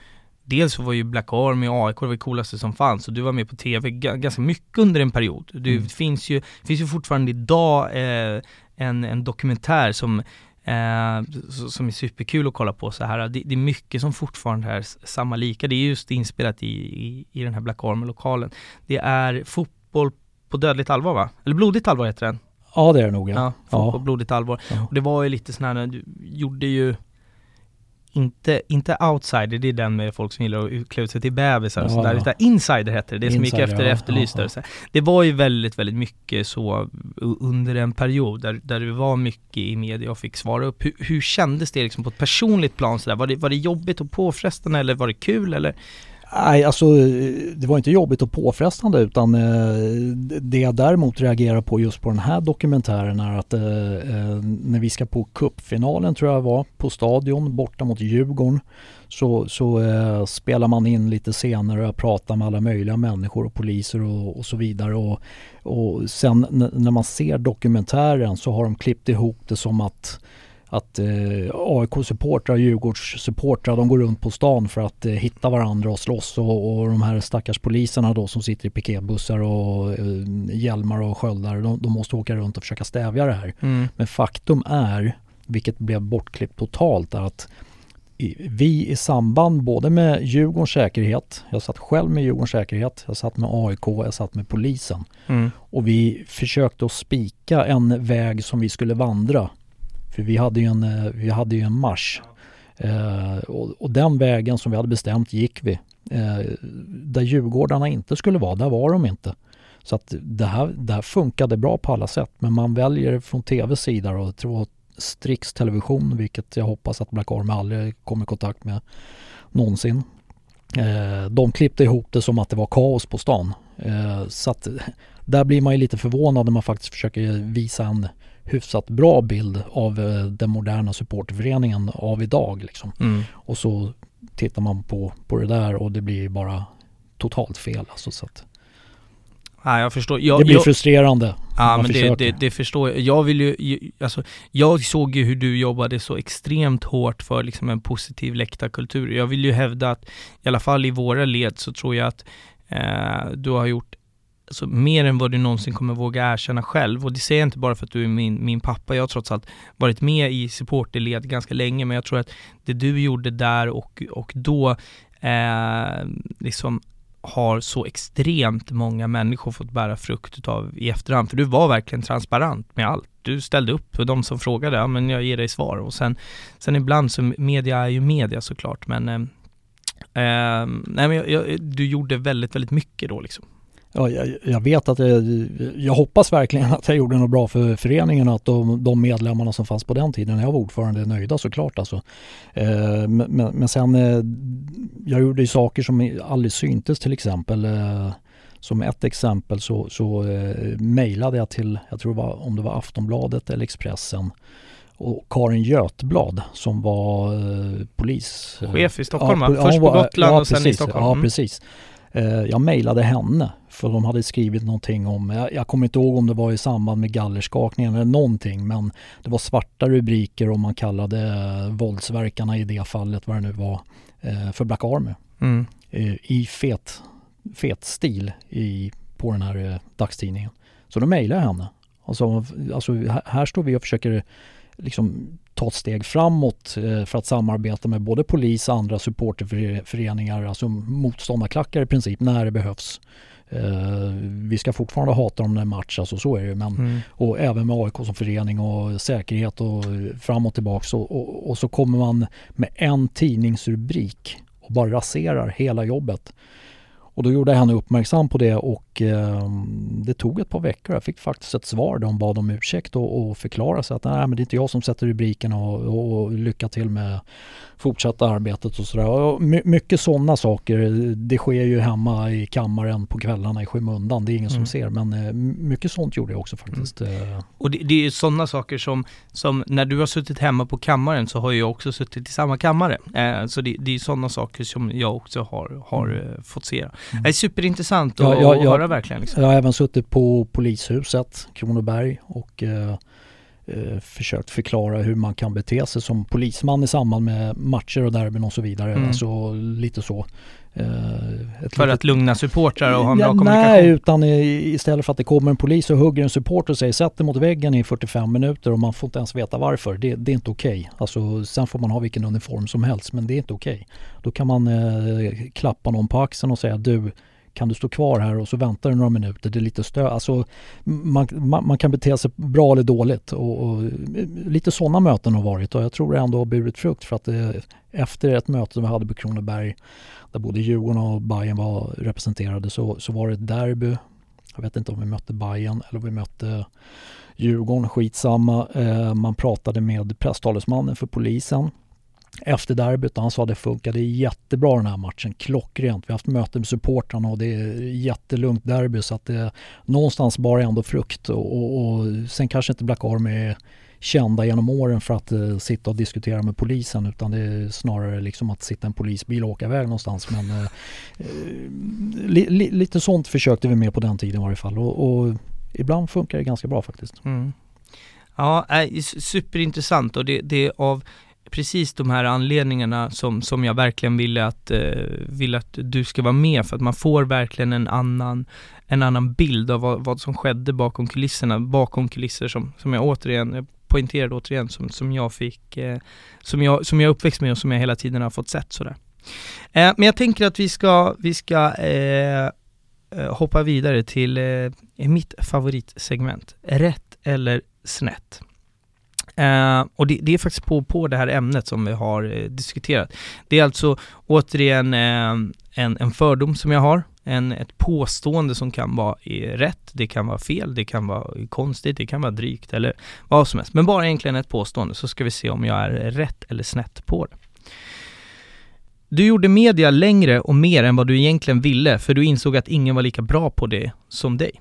[SPEAKER 1] Dels så var ju Black Army och AIK det coolaste som fanns och du var med på TV ganska mycket under en period. Det mm. finns, ju, finns ju fortfarande idag eh, en, en dokumentär som Eh, som är superkul att kolla på så här. Det, det, är mycket som fortfarande är samma lika. Det är just inspelat i, i, i den här Black Army-lokalen. Det är fotboll på dödligt allvar va? Eller blodigt allvar heter den.
[SPEAKER 2] Ja det är det nog ja.
[SPEAKER 1] ja fotboll ja. blodigt allvar. Ja. Och det var ju lite sån här, du gjorde ju inte, inte outsider, det är den med folk som gillar att klä ut sig till bebisar och ja, sådär. Ja. Insider hette det, det som gick efter ja, Efterlyst. Ja, ja. Det var ju väldigt, väldigt mycket så under en period där, där det var mycket i media och fick svara upp. Hur, hur kändes det liksom på ett personligt plan sådär? Var det, var det jobbigt och påfrestande eller var det kul eller?
[SPEAKER 2] Nej, alltså det var inte jobbigt och påfrestande utan eh, det jag däremot reagerar på just på den här dokumentären är att eh, eh när vi ska på kuppfinalen tror jag var på Stadion borta mot Djurgården så, så eh, spelar man in lite scener och jag pratar med alla möjliga människor och poliser och, och så vidare. Och, och sen när man ser dokumentären så har de klippt ihop det som att att eh, AIK-supportrar Djurgårdssupportrar de går runt på stan för att eh, hitta varandra och slåss och, och de här stackars poliserna då som sitter i piketbussar och eh, hjälmar och sköldar de, de, måste åka runt och försöka stävja det här. Mm. Men faktum är, vilket blev bortklippt totalt, att vi i samband både med Djurgårdens säkerhet, jag satt själv med Djurgårdens säkerhet, jag satt med AIK, jag satt med polisen. Mm. Och vi försökte att spika en väg som vi skulle vandra för vi hade ju en, eh, vi hade ju en marsch. Eh, och, och, den vägen som vi hade bestämt gick vi. Eh, där Djurgårdarna inte skulle vara, där var de inte. Så att det här, det här funkade bra på alla sätt. Men man väljer från tv-sida och Strix Television, vilket jag hoppas att Black Army aldrig kommer i kontakt med någonsin. Eh, de klippte ihop det som att det var kaos på stan. Eh, så att där blir man ju lite förvånad när man faktiskt försöker visa en hyfsat bra bild av eh, den moderna supporterföreningen av idag. Liksom. Mm. Och så tittar man på, på det där och det blir bara totalt fel. Alltså, så att,
[SPEAKER 1] Ja, jag förstår. Jag,
[SPEAKER 2] det blir
[SPEAKER 1] jag,
[SPEAKER 2] frustrerande.
[SPEAKER 1] Ja men det, det, det, förstår jag. Jag vill ju, alltså, jag såg ju hur du jobbade så extremt hårt för liksom en positiv läktarkultur. Jag vill ju hävda att, i alla fall i våra led, så tror jag att eh, du har gjort alltså, mer än vad du någonsin kommer våga erkänna själv. Och det säger jag inte bara för att du är min, min pappa. Jag har trots allt varit med i supporterled ganska länge, men jag tror att det du gjorde där och, och då eh, liksom har så extremt många människor fått bära frukt utav i efterhand. För du var verkligen transparent med allt. Du ställde upp och de som frågade, ja men jag ger dig svar. Och sen, sen ibland så, media är ju media såklart, men eh, eh nej men jag, jag, du gjorde väldigt, väldigt mycket då liksom.
[SPEAKER 2] Ja, jag, jag vet att jag, jag hoppas verkligen att jag gjorde något bra för föreningen och att de, de medlemmarna som fanns på den tiden när jag var ordförande är nöjda såklart. Alltså. Eh, men, men sen, eh, jag gjorde ju saker som aldrig syntes till exempel. Eh, som ett exempel så, så eh, mejlade jag till, jag tror det var, om det var Aftonbladet eller Expressen och Karin Götblad som var eh, polis.
[SPEAKER 1] Chef i Stockholm
[SPEAKER 2] ja,
[SPEAKER 1] va? Först på Gotland
[SPEAKER 2] ja,
[SPEAKER 1] och sen
[SPEAKER 2] precis,
[SPEAKER 1] i Stockholm.
[SPEAKER 2] Ja,
[SPEAKER 1] Mm.
[SPEAKER 2] precis. Eh, jag mejlade henne för de hade skrivit någonting om, jag, jag kommer inte ihåg om det var i samband med gallerskakningen eller någonting men det var svarta rubriker och man kallade eh, våldsverkarna i det fallet, vad det nu var, eh, för Black Army.
[SPEAKER 1] Mm.
[SPEAKER 2] Eh, I fet, fet stil i, på den här eh, dagstidningen. Så då mejlade jag henne. Alltså, alltså här, här står vi och försöker liksom ta ett steg framåt eh, för att samarbeta med både polis och andra supporterföreningar, alltså motståndarklackar i princip, när det behövs. Eh, vi ska fortfarande hata dem när det är match, alltså så är det ju. Men,
[SPEAKER 1] Mm.
[SPEAKER 2] och även med AIK som förening och säkerhet och fram och tillbaks. Och, och, och så kommer man med en tidningsrubrik och bara raserar hela jobbet. Och då gjorde jag henne uppmärksam på det och eh, det tog ett par veckor. Jag fick faktiskt ett svar. De bad om ursäkt och, och förklara sig att nej men det är inte jag som sätter rubriken och, och, och lycka till med fortsatta arbetet och sådär. Och my, mycket sådana saker. Det sker ju hemma i kammaren på kvällarna i skymundan. Det är ingen
[SPEAKER 1] Mm.
[SPEAKER 2] som ser men eh, mycket sånt gjorde jag också faktiskt. Eh,
[SPEAKER 1] Och det, det är sådana saker som, som när du har suttit hemma på kammaren så har jag också suttit i samma kammare. Eh, så det, det är sådana saker som jag också har, har
[SPEAKER 2] Mm.
[SPEAKER 1] eh, fått se.
[SPEAKER 2] Mm.
[SPEAKER 1] Det är superintressant att
[SPEAKER 2] ja,
[SPEAKER 1] att
[SPEAKER 2] ja.
[SPEAKER 1] Höra verkligen. Liksom.
[SPEAKER 2] Jag har även suttit på polishuset, Kronoberg och eh, eh, försökt förklara hur man kan bete sig som polisman i samband med matcher och derbyn och så vidare.
[SPEAKER 1] Mm.
[SPEAKER 2] Alltså lite så. Eh, ett
[SPEAKER 1] För
[SPEAKER 2] litet-
[SPEAKER 1] att lugna supportrar och ha en
[SPEAKER 2] Ja,
[SPEAKER 1] bra kommunikation.
[SPEAKER 2] Nej, utan istället för att det kommer en polis och hugger en supporter och säger sätt dig mot väggen i 45 minuter och man får inte ens veta varför. Det, det är inte okej. Alltså, sen får man ha vilken uniform som helst men det är inte okej. Då kan man eh, klappa någon på axeln och säga du kan du stå kvar här och så väntar du några minuter. Det är lite stö. Alltså, man, man, man kan bete sig bra eller dåligt och, och lite sådana möten har varit och jag tror det ändå har burit frukt för att det, efter ett möte som vi hade på Kronoberg där både Djurgården och Bayern var representerade så, så var det ett derby. Jag vet inte om vi mötte Bayern eller om vi mötte Djurgården, skitsamma. Eh, man pratade med presstalesmannen för polisen efter derbyt och han sa att det funkade jättebra den här matchen, klockrent. Vi har haft möte med supportrarna och det är jättelugnt derby så att det någonstans bara ändå frukt och, och, och sen kanske inte Black Army är kända genom åren för att eh, sitta och diskutera med polisen utan det är snarare liksom att sitta i en polisbil och åka iväg någonstans. Men eh, eh li, li, lite sånt försökte vi med på den tiden i varje fall och, och ibland funkar det ganska bra faktiskt.
[SPEAKER 1] Mm. Ja, eh, superintressant och det, det är av precis de här anledningarna som, som jag verkligen ville att, eh, vill att du ska vara med för att man får verkligen en annan, en annan bild av vad, vad som skedde bakom kulisserna, bakom kulisser som, som jag återigen, jag poängterade återigen, som, som jag fick, eh, som jag, som jag är uppväxt med och som jag hela tiden har fått sett sådär. Eh, men jag tänker att vi ska, vi ska eh, eh, hoppa vidare till eh, mitt favoritsegment, rätt eller snett. Eh, och det, det är faktiskt på, på det här ämnet som vi har eh, diskuterat. Det är alltså återigen eh, en, en fördom som jag har, en, ett påstående som kan vara eh, rätt, det kan vara fel, det kan vara konstigt, det kan vara drygt eller vad som helst. Men bara egentligen ett påstående så ska vi se om jag är rätt eller snett på det. Du gjorde media längre och mer än vad du egentligen ville för du insåg att ingen var lika bra på det som dig.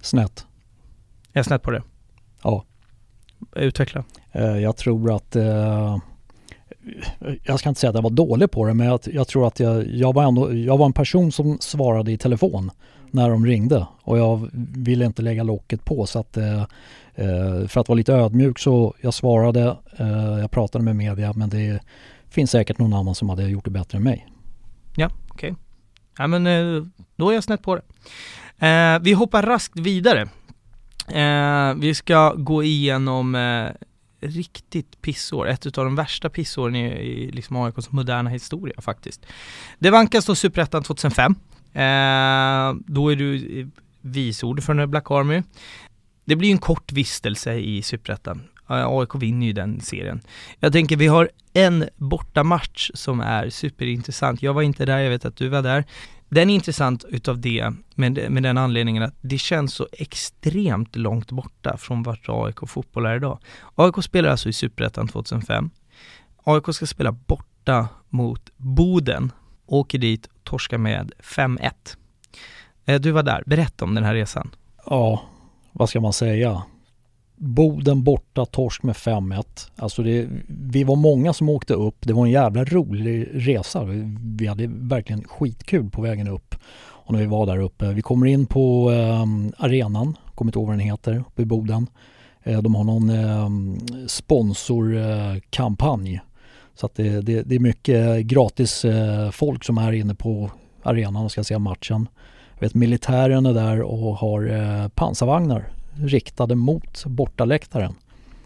[SPEAKER 2] Snett.
[SPEAKER 1] Är jag snett på det?
[SPEAKER 2] Ja.
[SPEAKER 1] Utveckla.
[SPEAKER 2] Eh, Jag tror att eh, jag ska inte säga att jag var dålig på det men jag, jag tror att jag, jag, var ändå, jag var en person som svarade i telefon när de ringde och jag ville inte lägga locket på så att eh, för att vara lite ödmjuk så jag svarade, jag pratade med media men det finns säkert någon annan som hade gjort det bättre än mig.
[SPEAKER 1] Ja, okej. Ja men då är jag snett på det. Vi hoppar raskt vidare. Eh, vi ska gå igenom eh, riktigt pissår, ett av de värsta pissåren i, i liksom AIKs moderna historia faktiskt. Det vankas då Superettan 2005. Eh, då är du eh, vice ordförande i Black Army. Det blir en kort vistelse i Superettan. Eh, AIK vinner ju den serien. Jag tänker vi har en bortamatch som är superintressant. Jag var inte där, jag vet att du var där. Den är intressant utav det, med, med den anledningen att det känns så extremt långt borta från vart AIK fotboll är idag. AIK spelar alltså i Superettan 2005. AIK ska spela borta mot Boden, åker dit torskar med 5-1. Eh, du var där, berätta om den här resan.
[SPEAKER 2] Ja, vad ska man säga? Boden borta, torsk med 5-1. Alltså det, vi var många som åkte upp. Det var en jävla rolig resa. Vi hade verkligen skitkul på vägen upp. Och när vi var där uppe. Vi kommer in på eh, arenan, kommer inte ihåg vad den heter, uppe i Boden. Eh, de har någon ehm, eh, sponsorkampanj. Så att det, det, det, är mycket gratis eh, folk som är inne på arenan och ska se matchen. Jag vet militären är där och har eh, pansarvagnar riktade mot bortaläktaren.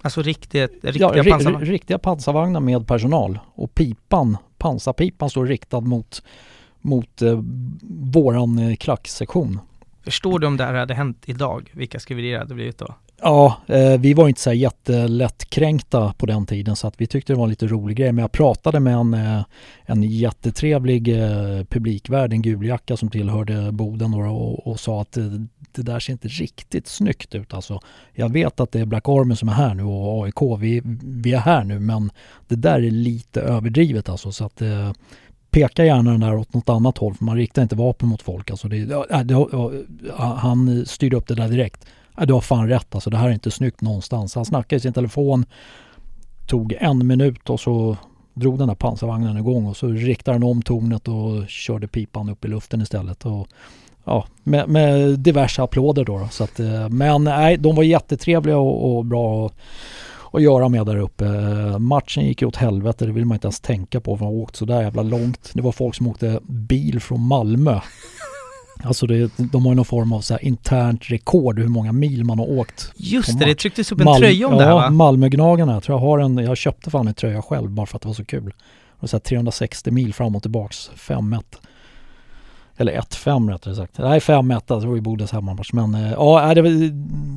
[SPEAKER 1] Alltså riktigt, riktiga ja, pansarvagnar?
[SPEAKER 2] riktiga pansarvagnar med personal. Och pipan, pansarpipan står riktad mot, mot eh, våran eh, klacksektion.
[SPEAKER 1] Förstår du om det här hade hänt idag? Vilka skriverier det hade blivit då?
[SPEAKER 2] Ja, eh, vi var inte så jättelättkränkta på den tiden så att vi tyckte det var en lite rolig grej. Men jag pratade med en, eh, en jättetrevlig eh, publikvärd, en guljacka som tillhörde Boden och, och, sa att det, där ser inte riktigt snyggt ut. Alltså, jag vet att det är Black Army som är här nu och AIK, vi, vi är här nu men det där är lite överdrivet alltså. Så att, peka gärna den där åt något annat håll för man riktar inte vapen mot folk. Alltså det, det, det, han styrde upp det där direkt ja, du har fan rätt alltså, det här är inte snyggt någonstans. Han snackade i sin telefon, tog en minut och så drog den där pansarvagnen igång och så riktade han om tornet och körde pipan upp i luften istället. Och, ja, med, med diverse applåder då. då så att, eh, men nej, de var jättetrevliga och, och bra att, att göra med där uppe. Matchen gick ju åt helvete, det vill man inte ens tänka på för man åkt så där jävla långt. Det var folk som åkte bil från Malmö Alltså det, de har ju någon form av så här internt rekord hur många mil man har åkt.
[SPEAKER 1] Just det, det trycktes upp en Mal tröja om ja, det här va?
[SPEAKER 2] Ja, Malmögnagarna. Jag tror jag har en, jag köpte fan en tröja själv bara för att det var så kul. Och så här 360 mil fram och tillbaks, 5-1. Eller 1-5 rättare sagt. Nej 5-1, alltså, det var ju Bodens hemmamatch. Men äh, ja, det var,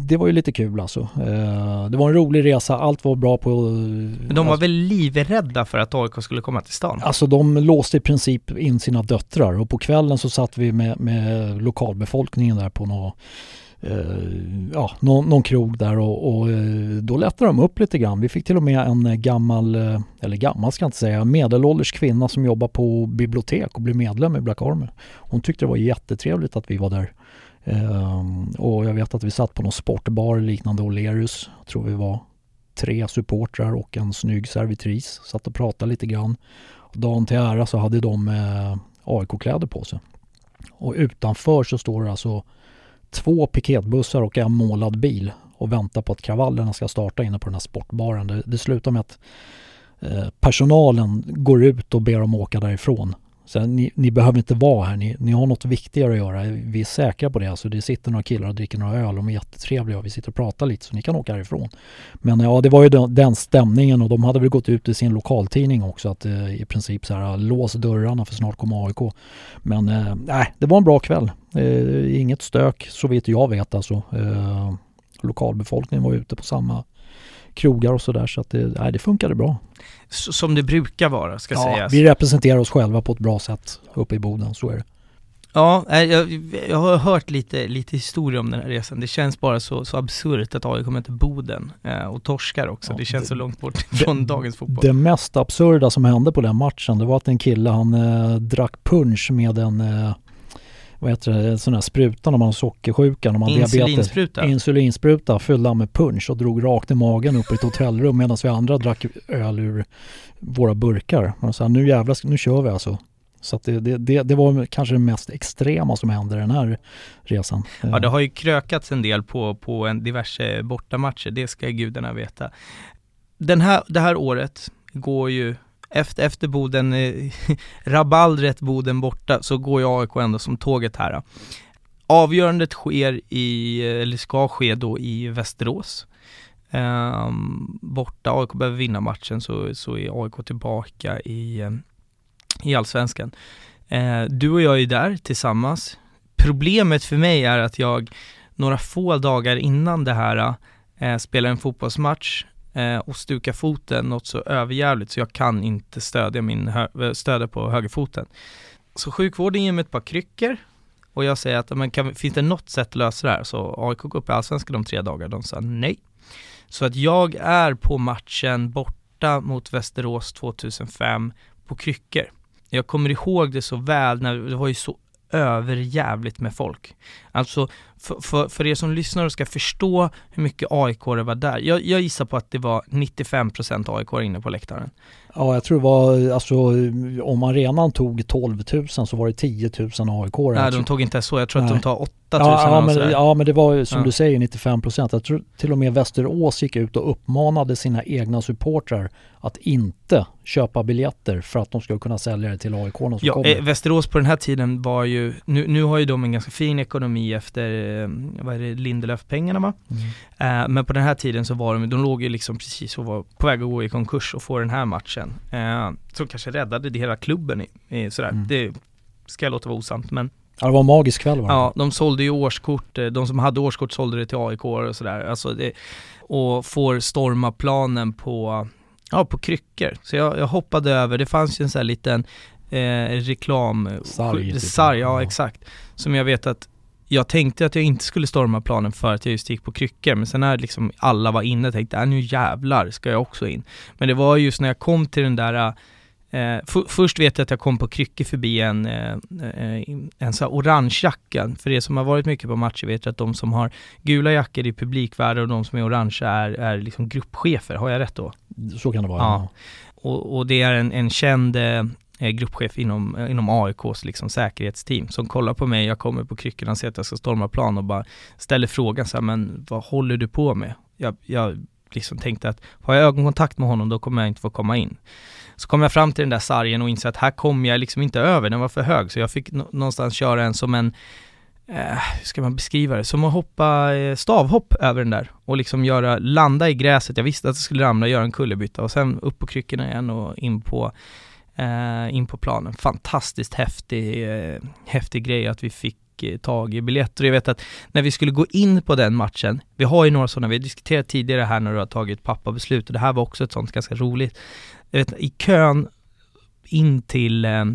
[SPEAKER 2] det var ju lite kul alltså. Äh, det var en rolig resa, allt var bra på...
[SPEAKER 1] Men de var alltså, väl livrädda för att AIK skulle komma till stan?
[SPEAKER 2] Alltså de låste i princip in sina döttrar och på kvällen så satt vi med, med lokalbefolkningen där på något eh, Eh, ja, någon, någon krog där och, och eh, då lättade de upp lite grann. Vi fick till och med en eh, gammal, eller gammal ska jag inte säga, medelålders kvinna som jobbar på bibliotek och blev medlem i Black Army. Hon tyckte det var jättetrevligt att vi var där. Och jag vet att vi satt på någon sportbar liknande O'Learys. Jag tror vi var tre supportrar och en snygg servitris. Satt och pratade lite grann. Dagen till ära så hade de eh, AIK-kläder på sig. Och utanför så står det alltså två piketbussar och en målad bil och väntar på att kravallerna ska starta inne på den här sportbaren. Det, det slutar med att eh, personalen går ut och ber dem åka därifrån. Så ni, ni, behöver inte vara här, ni, ni, har något viktigare att göra. Vi är säkra på det. Alltså det sitter några killar och dricker några öl, de är jättetrevliga och vi sitter och pratar lite så ni kan åka härifrån. Men ja, det var ju den, den stämningen och de hade väl gått ut i sin lokaltidning också att eh, i princip så här lås dörrarna för snart kommer AIK. Men eh, nej, det var en bra kväll. Eh, inget stök så vitt jag vet alltså. Eh, lokalbefolkningen var ute på samma krogar och sådär så att det, nej, det funkade bra.
[SPEAKER 1] Som det brukar vara ska ja, sägas.
[SPEAKER 2] vi representerar oss själva på ett bra sätt uppe i Boden, så är det.
[SPEAKER 1] Ja, jag, jag har hört lite, lite historia om den här resan. Det känns bara så, så absurt att AIK kommer till Boden eh, och torskar också. Ja, det känns det, så långt bort från det, dagens fotboll.
[SPEAKER 2] Det mest absurda som hände på den matchen, det var att en kille, han eh, drack punch med en eh, vad heter det, sån här spruta när man har sockersjuka, när man har
[SPEAKER 1] Insulinspruta.
[SPEAKER 2] diabetes. Insulinspruta. Fyllde han med punch och drog rakt i magen upp i ett hotellrum medan vi andra drack öl ur våra burkar. Och så här, nu jävlar, nu kör vi alltså. Så det, det, det, var kanske det mest extrema som hände den här resan.
[SPEAKER 1] Ja, det har ju krökats en del på, på en diverse bortamatcher, det ska gudarna veta. Den här, det här året går ju efter, efter Boden, eh, rabaldret Boden borta, så går ju AIK ändå som tåget här. Avgörandet sker i, eller ska ske då i Västerås. Um, borta, AIK behöver vinna matchen så, så är AIK tillbaka i, eh, i Allsvenskan. Uh, du och jag är där tillsammans. Problemet för mig är att jag några få dagar innan det här uh, spelar en fotbollsmatch eh, och stuka foten något så överjävligt så jag kan inte stödja, min hö- stödja på högerfoten. Så sjukvården ger mig ett par kryckor och jag säger att, men kan, finns det något sätt att lösa det här? Så AIK går upp i Allsvenskan om tre dagar, de sa nej. Så att jag är på matchen borta mot Västerås 2005 på kryckor. Jag kommer ihåg det så väl när det var ju så överjävligt med folk. Alltså för, för, för er som lyssnar och ska förstå hur mycket AIK det var där. Jag, jag gissar på att det var 95% AIK inne på läktaren.
[SPEAKER 2] Ja, jag tror det var, alltså om arenan tog 12 000 så var det 10 000 AIK.
[SPEAKER 1] Nej, de tog inte så. Jag tror Nej. att de tar 8 000
[SPEAKER 2] ja, ja, men, ja, men det var som ja. du säger 95 Jag tror till och med Västerås gick ut och uppmanade sina egna supportrar att inte köpa biljetter för att de skulle kunna sälja det till AIK
[SPEAKER 1] ja,
[SPEAKER 2] kommer.
[SPEAKER 1] Eh, Västerås på den här tiden var ju, nu, nu har ju de en ganska fin ekonomi efter, eh, vad är det, Lindelöf-pengarna va? Mm. Eh, men på den här tiden så var de, de låg ju liksom precis och var på väg att gå i konkurs och få den här matchen. Eh, som kanske räddade det hela klubben i, i sådär. Mm. Det ska jag låta vara osant men
[SPEAKER 2] Ja det var en magisk kväll var det?
[SPEAKER 1] Ja, de sålde ju årskort, de som hade årskort sålde det till AIK och sådär. Alltså det, och får storma planen på Ja, på kryckor. Så jag, jag hoppade över, det fanns ju en sån här liten eh, reklam...
[SPEAKER 2] Sarg.
[SPEAKER 1] Typ. Sarg, ja, ja exakt. Som jag vet att jag tänkte att jag inte skulle storma planen för att jag just gick på kryckor, men sen när liksom alla var inne tänkte jag, äh, nu jävlar ska jag också in. Men det var just när jag kom till den där Eh, för, först vet jag att jag kom på kryckor förbi en, eh, eh en här orange jacka. För er som har varit mycket på matcher vet att de som har gula jackor i publikvärde och de som är orangea är, är liksom gruppchefer. Har jag rätt då?
[SPEAKER 2] Så kan det vara.
[SPEAKER 1] Ja. Och, och det är en, en känd eh, Eh, gruppchef inom, eh, inom AIKs liksom säkerhetsteam som kollar på mig, jag kommer på kryckorna och ser att jag ska storma plan och bara ställer frågan så här, men vad håller du på med? Jag, jag liksom tänkte att har jag ögonkontakt med honom då kommer jag inte få komma in. Så kom jag fram till den där sargen och insåg att här kommer jag liksom inte över, den var för hög. Så jag fick någonstans köra en som en, eh, hur ska man beskriva det, som att hoppa eh, stavhopp över den där och liksom göra, landa i gräset. Jag visste att jag skulle ramla, göra en kullerbytta och sen upp på kryckorna igen och in på Eh, in på planen. Fantastiskt häftig, eh, häftig grej att vi fick eh, tag i biljetter. Jag vet att när vi skulle gå in på den matchen, vi har ju några sådana, vi har diskuterat tidigare här när du har tagit pappabeslut och det här var också ett sånt ganska roligt jag vet, i kön in till, eh,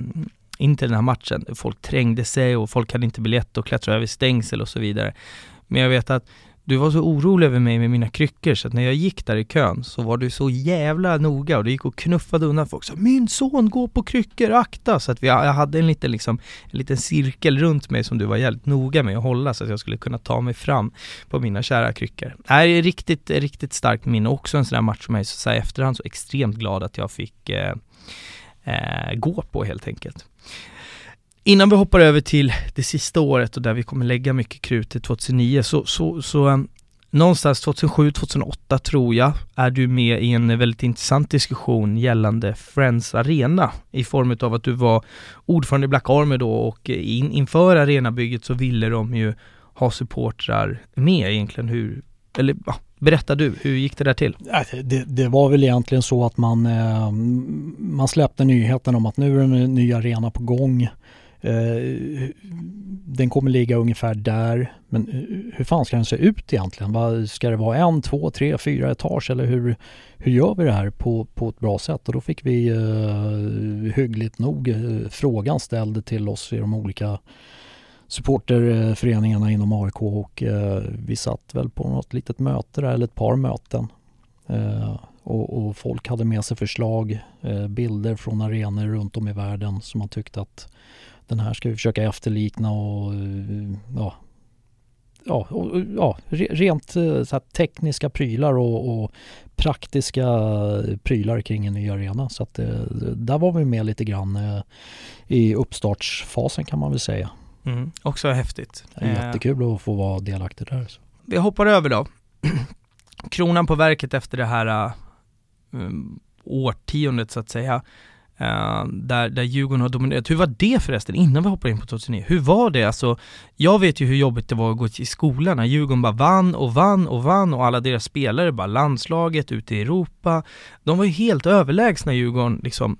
[SPEAKER 1] in till den här matchen, folk trängde sig och folk hade inte biljett och klättrade över stängsel och så vidare. Men jag vet att du var så orolig över mig med mina kryckor så att när jag gick där i kön så var du så jävla noga och du gick och knuffade undan folk. Så, Min son går på kryckor, akta! Så att vi, jag hade en liten, liksom, en liten cirkel runt mig som du var jävligt noga med att hålla så att jag skulle kunna ta mig fram på mina kära kryckor. Det här är riktigt, riktigt starkt minne. Också en sån där match som jag är så här, efterhand så extremt glad att jag fick eh, eh, gå på helt enkelt. Innan vi hoppar över till det sista året och där vi kommer lägga mycket krut till 2009 så, så, så um, någonstans 2007-2008 tror jag är du med i en väldigt intressant diskussion gällande Friends Arena i form av att du var ordförande i Black Army då och in, inför arenabygget så ville de ju ha supportrar med egentligen hur, eller ja, Berätta du, hur gick det där till?
[SPEAKER 2] Det, det, var väl egentligen så att man, ehm, man släppte nyheten om att nu är en ny arena på gång. Eh, den kommer ligga ungefär där. Men eh, hur fan ska den se ut egentligen? Ska det vara en, två, tre, fyra etage eller hur, hur gör vi det här på, på ett bra sätt? Och då fick vi uh, hyggligt nog frågan ställd till oss i de olika supporterföreningarna inom AIK och uh, vi satt väl på något litet möte där, eller ett par möten. Uh, och, och, folk hade med sig förslag, eh, bilder från arenor runt om i världen som man tyckte att den här ska vi försöka efterlikna och ja, ja, och, ja rent eh, så tekniska prylar och, och, praktiska prylar kring en ny arena. Så att eh, där var vi med lite grann eh, i uppstartsfasen kan man väl säga.
[SPEAKER 1] Mm, också häftigt.
[SPEAKER 2] Jättekul att få vara delaktig där. Så.
[SPEAKER 1] Vi hoppar över då. Kronan på verket efter det här årtiondet så att säga Uh, där, där Djurgården har dominerat. Hur var det förresten, innan vi hoppar in på 2009? Hur var det? Alltså, jag vet ju hur jobbigt det var att gå till skolan när Djurgården bara vann och vann och vann och alla deras spelare, bara landslaget ute i Europa. De var ju helt överlägsna Djurgården, liksom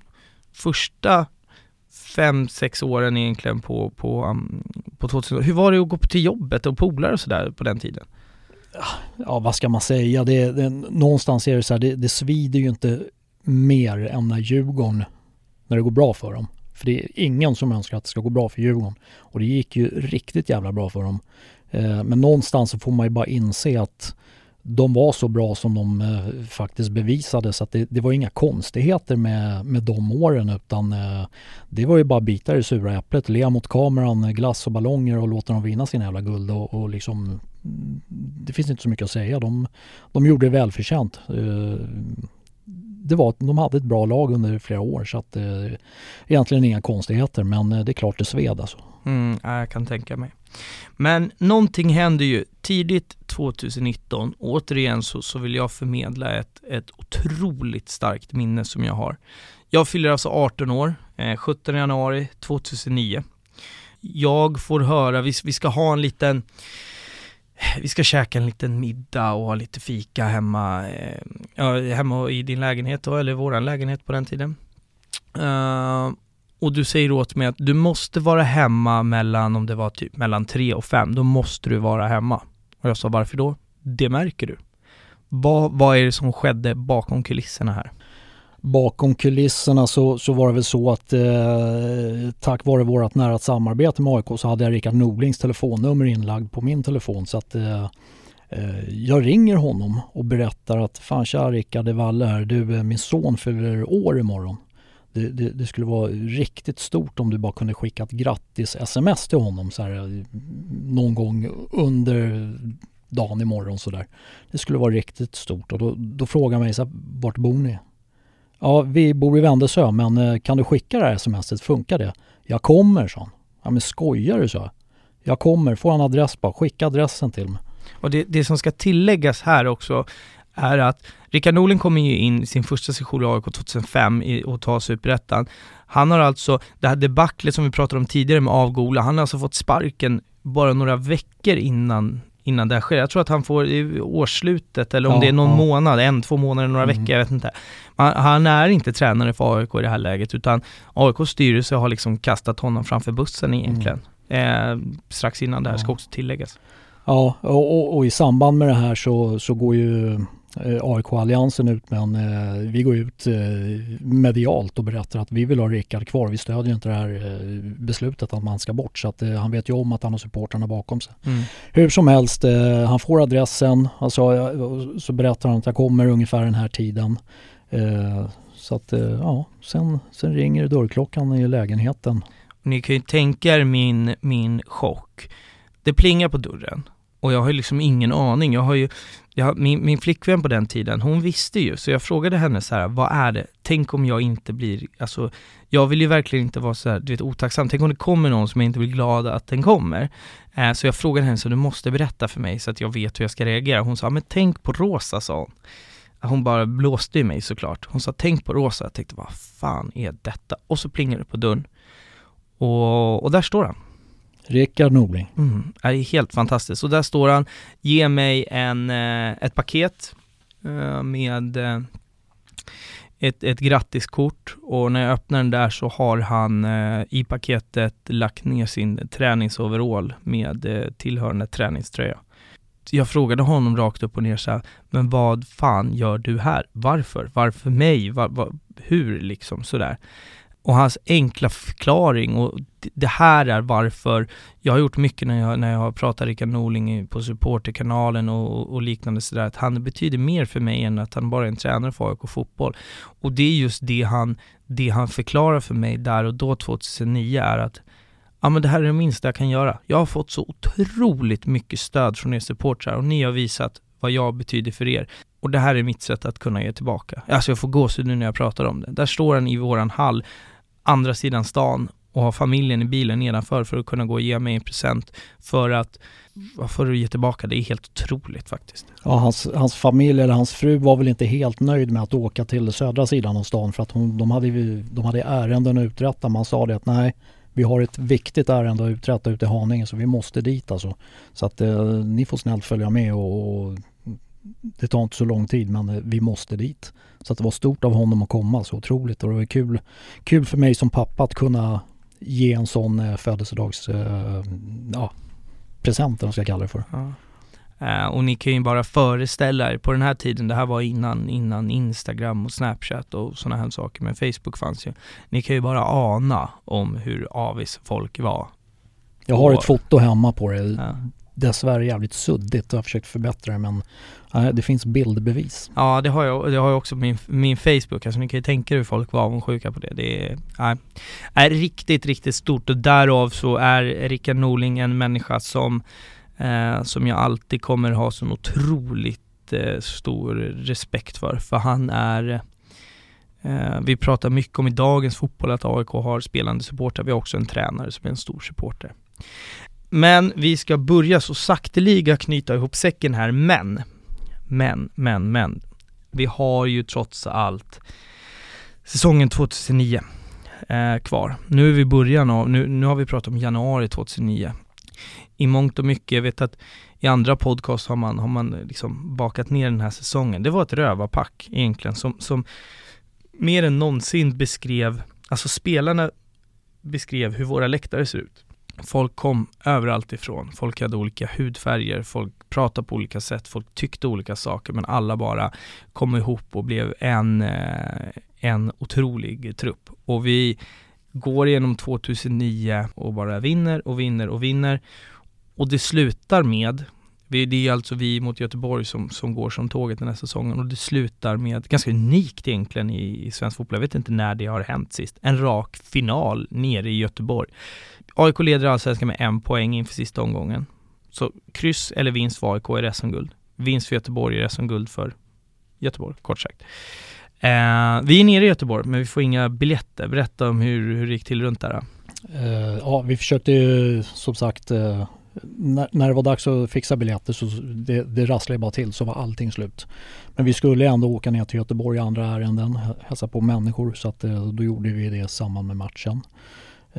[SPEAKER 1] första fem, sex åren egentligen på, på, um, på 2000 Hur var det att gå till jobbet och polare och sådär på den tiden?
[SPEAKER 2] Ja, vad ska man säga? Det, det, någonstans är det så här, det, det svider ju inte mer än när Djurgården när det går bra för dem. För det är ingen som önskar att det ska gå bra för Djurgården. Och det gick ju riktigt jävla bra för dem. Eh, men någonstans så får man ju bara inse att de var så bra som de eh, faktiskt bevisade så att det, det var inga konstigheter med, med de åren utan eh, det var ju bara bitar i sura äpplet, le mot kameran, glass och ballonger och låta dem vinna sina jävla guld och, och liksom mm, det finns inte så mycket att säga. De, de gjorde det välförtjänt. Eh, det var, att de hade ett bra lag under flera år så att eh, egentligen inga konstigheter men eh, det är klart det sved alltså.
[SPEAKER 1] Mm, jag kan tänka mig. Men någonting händer ju tidigt 2019 återigen så, så vill jag förmedla ett, ett otroligt starkt minne som jag har. Jag fyller alltså 18 år, eh, 17 januari 2009. Jag får höra, vi, vi ska ha en liten Eh, vi ska käka en liten middag och ha lite fika hemma, eh, ja, hemma i din lägenhet då, eller våran lägenhet på den tiden. Uh, och du säger åt mig att du måste vara hemma mellan, om det var typ mellan tre och fem, då måste du vara hemma. Och jag sa varför då? Det märker du. Vad, vad är det som skedde bakom kulisserna här?
[SPEAKER 2] Bakom kulisserna så, så var det väl så att eh, tack vare vårt nära samarbete med AIK så hade jag Rickard Norlings telefonnummer inlagd på min telefon så att eh, eh, jag ringer honom och berättar att fan tja Rickard, det är Valle här. Du, eh, min son fyller år imorgon. Det, det, det, skulle vara riktigt stort om du bara kunde skicka ett grattis-sms till honom så här, eh, någon gång under dagen imorgon sådär. Det skulle vara riktigt stort och då, då frågar mig så här, vart bor ni? Ja, vi bor i Vändelsö men eh, kan du skicka det här smset? Funkar det? Jag kommer, sa han. Ja men skojar du, så? Jag kommer, får en adress bara, skicka adressen till mig.
[SPEAKER 1] Och det, det som ska tilläggas här också är att Rickard Norling kommer ju in i sin första session i AIK 2005 i, och tar Superettan. Han har alltså, det här debaclet som vi pratade om tidigare med Avgola, han har alltså fått sparken bara några veckor innan innan det sker. Jag tror att han får i årsslutet eller om ja, det är någon ja. månad, en, två månader, några mm. veckor, jag vet inte. Han, han, är inte tränare för AIK i det här läget utan AIKs styrelse har liksom kastat honom framför bussen egentligen. Mm. Eh, strax innan det här ja. ska också tilläggas.
[SPEAKER 2] Ja, och, och, och, i samband med det här så, så går ju AIK-alliansen ut med en, eh, vi går ut eh, medialt och berättar att vi vill ha Rickard kvar. Vi stödjer inte det här beslutet att man ska bort så att han vet ju om att han har supportrarna bakom sig. Mm. Hur som helst, han får adressen, alltså, så berättar han att jag kommer ungefär den här tiden. Så att ja, sen, sen ringer dörrklockan i lägenheten.
[SPEAKER 1] Ni kan ju tänka er min, min chock. Det plingar på dörren och jag har ju liksom ingen aning. Jag har ju, jag, min, min flickvän på den tiden, hon visste ju, så jag frågade henne så här, vad är det? Tänk om jag inte blir, alltså, jag vill ju verkligen inte vara så här, du vet, otacksam. Tänk om det kommer någon som jag inte blir glad att den kommer. Eh, så jag frågade henne, så du måste berätta för mig så att jag vet hur jag ska reagera. Hon sa, men tänk på Rosa, sa hon. Hon bara blåste i mig såklart. Hon sa, tänk på Rosa. Jag tänkte, vad fan är detta? Och så plingade det på dörren. Och, och där står han.
[SPEAKER 2] Rickard Norling.
[SPEAKER 1] Mm, är helt fantastiskt. Och där står han, ge mig en, eh, ett paket eh, med eh, ett, ett grattiskort och när jag öppnar den där så har han i paketet lagt ner sin träningsoverall med tillhörande träningströja. Jag frågade honom rakt upp och ner så här, men vad fan gör du här? Varför? Varför mig? Var, var, hur liksom sådär? Och hans enkla förklaring och det här är varför jag har gjort mycket när jag, när jag har pratat Rickard Norling på supporterkanalen och, och liknande sådär, att han betyder mer för mig än att han bara är en tränare för AIK fotboll. Och det är just det han, det han förklarar för mig där och då 2009 är att ja men det här är det minsta jag kan göra. Jag har fått så otroligt mycket stöd från er supportrar och ni har visat vad jag betyder för er. Och det här är mitt sätt att kunna ge tillbaka. Alltså jag får gåshud nu när jag pratar om det. Där står han i våran hall andra sidan stan och ha familjen i bilen nedanför för att kunna gå och ge mig en present för att för att ge tillbaka, det är helt otroligt faktiskt.
[SPEAKER 2] Ja, hans, hans familj eller hans fru var väl inte helt nöjd med att åka till södra sidan av stan för att hon, de, hade, de hade ärenden att uträtta. Man sa det att nej, vi har ett viktigt ärende att uträtta ute i Haninge så vi måste dit alltså. Så att eh, ni får snällt följa med och, och det tar inte så lång tid men eh, vi måste dit. Så att det var stort av honom att komma, så otroligt. Och det var kul, kul för mig som pappa att kunna ge en sån eh, födelsedags... Eh, ja, present, eller vad ska jag kalla det för. Ja.
[SPEAKER 1] Och ni kan ju bara föreställa er, på den här tiden, det här var innan, innan Instagram och Snapchat och sådana här saker, men Facebook fanns ju. Ni kan ju bara ana om hur avis folk var.
[SPEAKER 2] Jag har ett foto hemma på det.
[SPEAKER 1] Ja.
[SPEAKER 2] Dessvärre jävligt suddigt. Jag har försökt förbättra det men nej, det finns bildbevis.
[SPEAKER 1] Ja det har jag, det har jag också på min, min Facebook, alltså ni kan ju tänka er hur folk var avundsjuka på det. Det är, nej, är riktigt, riktigt stort och därav så är Rickard Norling en människa som, eh, som jag alltid kommer ha sån otroligt eh, stor respekt för. För han är, eh, vi pratar mycket om i dagens fotboll att AIK har spelande supportrar, vi har också en tränare som är en stor supporter. Men vi ska börja så sakteliga knyta ihop säcken här, men men, men, men. Vi har ju trots allt säsongen 2009 eh, kvar. Nu är vi i början av, nu, nu har vi pratat om januari 2009. I mångt och mycket, jag vet att i andra podcast har man, har man liksom bakat ner den här säsongen. Det var ett rövarpack egentligen som, som mer än någonsin beskrev, alltså spelarna beskrev hur våra läktare ser ut. Folk kom överallt ifrån. Folk hade olika hudfärger, folk pratade på olika sätt, folk tyckte olika saker men alla bara kom ihop och blev en, eh, en otrolig trupp. Och vi går igenom 2009 och bara vinner och vinner och vinner. Och det slutar med, det är alltså vi mot Göteborg som, som går som tåget den här säsongen och det slutar med, ganska unikt egentligen i, i svensk fotboll, jag vet inte när det har hänt sist, en rak final nere i Göteborg. AIK leder allsvenskan med en poäng inför sista omgången. Så kryss eller vinst för AIK är SM-guld. Vinst för Göteborg är SM-guld för Göteborg, kort sagt. Eh, vi är nere i Göteborg, men vi får inga biljetter. Berätta om hur, hur det gick till runt där.
[SPEAKER 2] Eh, ja, vi försökte ju som sagt eh, när, när det var dags att fixa biljetter så det, det rasslade bara till så var allting slut. Men vi skulle ändå åka ner till Göteborg i andra ärenden, hälsa på människor så att eh, då gjorde vi det i samband med matchen.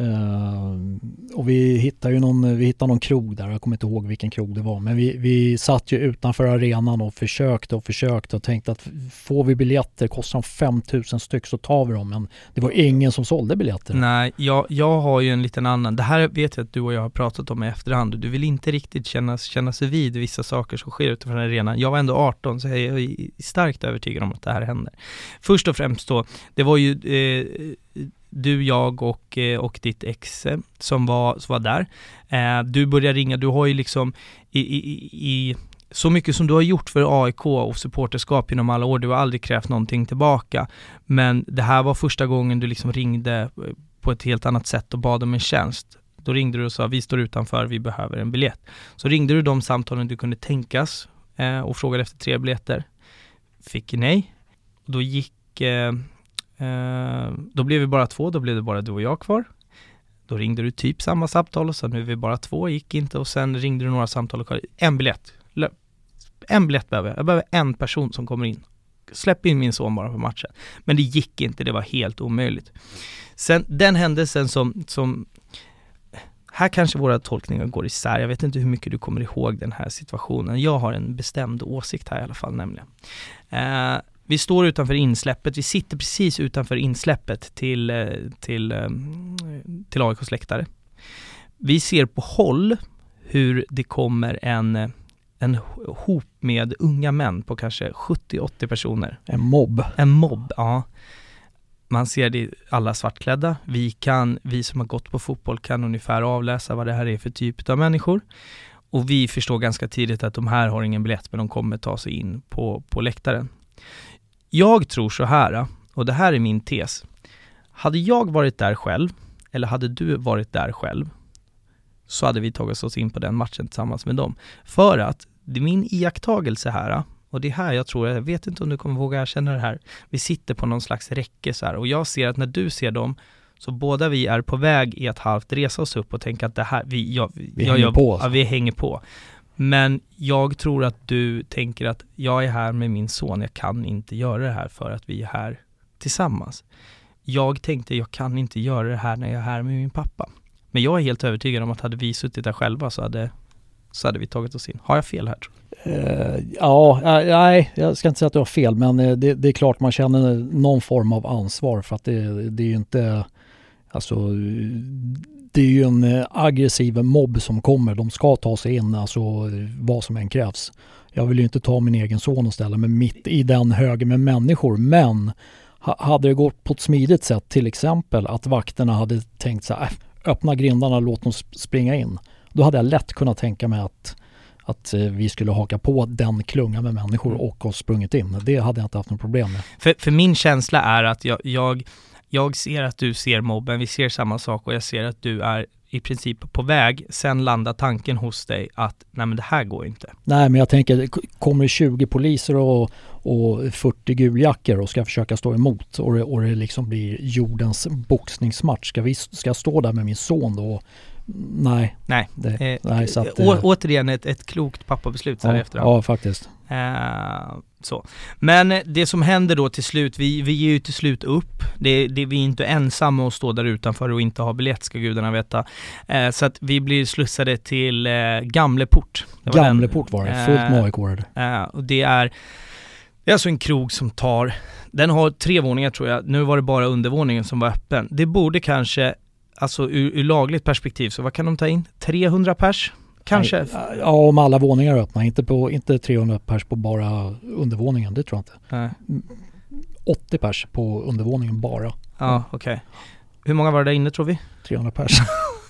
[SPEAKER 2] Uh, och vi hittade ju någon, vi hittade någon krog där, jag kommer inte ihåg vilken krog det var. Men vi, vi satt ju utanför arenan och försökte och försökte och tänkte att får vi biljetter, kostar de 5000 styck så tar vi dem. Men det var ingen som sålde biljetter.
[SPEAKER 1] Nej, jag, jag har ju en liten annan. Det här vet jag att du och jag har pratat om i efterhand du vill inte riktigt känna, känna sig vid vissa saker som sker utanför arenan. Jag var ändå 18 så jag är starkt övertygad om att det här händer. Först och främst då, det var ju eh, du, jag och, eh, och ditt ex eh, som var, som var där. Eh, du börjar ringa, du har ju liksom i, i, i- så mycket som du har gjort för AIK och supporterskap genom alla år, du har aldrig krävt någonting tillbaka. Men det här var första gången du liksom ringde på ett helt annat sätt och bad om en tjänst. Då ringde du och sa vi står utanför, vi behöver en biljett. Så ringde du de samtalen du kunde tänkas och frågade efter tre biljetter. Fick nej. Och då gick, eh, Eh, då blev vi bara två, då blev det bara du och jag kvar. Då ringde du typ samma samtal och sa nu är vi bara två, gick inte och sen ringde du några samtal och sa en biljett. En biljett behöver jag, jag behöver en person som kommer in. Släpp in min son bara på matchen. Men det gick inte, det var helt omöjligt. Sen den händelsen som, som här kanske våra tolkningar går isär. Jag vet inte hur mycket du kommer ihåg den här situationen. Jag har en bestämd åsikt här i alla fall nämligen. Eh, vi står utanför insläppet, vi sitter precis utanför insläppet till, eh, till, eh, till AIKs läktare. Vi ser på håll hur det kommer en, en hop med unga män på kanske 70-80 personer.
[SPEAKER 2] En mobb.
[SPEAKER 1] En mobb, ja. Man ser det alla svartklädda. Vi kan, vi som har gått på fotboll kan ungefär avläsa vad det här är för typ av människor. Och vi förstår ganska tidigt att de här har ingen biljett men de kommer ta sig in på, på läktaren. Jag tror så här, och det här är min tes. Hade jag varit där själv, eller hade du varit där själv, så hade vi tagit oss in på den matchen tillsammans med dem. För att, det är min iakttagelse här, och det är här jag tror, jag vet inte om du kommer våga erkänna det här, vi sitter på någon slags räcke så här och jag ser att när du ser dem så båda vi är på väg i att halvt resa oss upp och tänka att det här, vi, jag,
[SPEAKER 2] Vi
[SPEAKER 1] jag,
[SPEAKER 2] hänger
[SPEAKER 1] jag,
[SPEAKER 2] på.
[SPEAKER 1] Ja, vi hänger på. Men jag tror att du tänker att jag är här med min son, jag kan inte göra det här för att vi är här tillsammans. Jag tänkte, jag kan inte göra det här när jag är här med min pappa. Men jag är helt övertygad om att hade vi suttit där själva så hade, så hade vi tagit oss in. Har jag fel här tror du?
[SPEAKER 2] Uh, ja, eh, nej, jag ska inte säga att du har fel, men eh, det, det är klart man känner någon form av ansvar för att det, det är ju inte, alltså, det är ju en eh, aggressiv mobb som kommer. De ska ta sig in, alltså vad som än krävs. Jag vill ju inte ta min egen son och ställa mig mitt i den högen med människor, men hade det gått på ett smidigt sätt, till exempel att vakterna hade tänkt så här, äh, öppna grindarna och låt dem springa in. Då hade jag lätt kunnat tänka mig att, att eh, vi skulle haka på den klungan med människor mm. och ha sprungit in. Det hade jag inte haft något problem med.
[SPEAKER 1] För, för min känsla är att jag, jag, jag ser att du ser mobben, vi ser samma sak och jag ser att du är i princip på väg, sen landar tanken hos dig att nej men det här går inte.
[SPEAKER 2] Nej men jag tänker, kommer det 20 poliser och, och 40 guljackor och ska försöka stå emot och det, och det liksom blir jordens boxningsmatch, ska, vi, ska jag stå där med min son då Nej.
[SPEAKER 1] Nej. Det, eh, nej så att, å, eh, återigen ett, ett klokt pappabeslut så här
[SPEAKER 2] ja,
[SPEAKER 1] efterhand.
[SPEAKER 2] Ja, faktiskt.
[SPEAKER 1] Eh, så. Men det som händer då till slut, vi, vi ger ju till slut upp. Det, det, vi är inte ensamma att stå där utanför och inte ha biljett ska gudarna veta. Eh, så att vi blir slussade till eh, Gamleport.
[SPEAKER 2] Gamleport var det, fullt med aik
[SPEAKER 1] eh, Och det är, det är alltså en krog som tar, den har tre våningar tror jag, nu var det bara undervåningen som var öppen. Det borde kanske alltså ur, ur lagligt perspektiv, så vad kan de ta in? 300 pers? Kanske?
[SPEAKER 2] Ja, om alla våningar är öppna, inte, på, inte 300 pers på bara undervåningen, det tror jag inte. Nej. 80 pers på undervåningen bara.
[SPEAKER 1] Ja, okej. Okay. Hur många var det där inne tror vi?
[SPEAKER 2] 300 pers.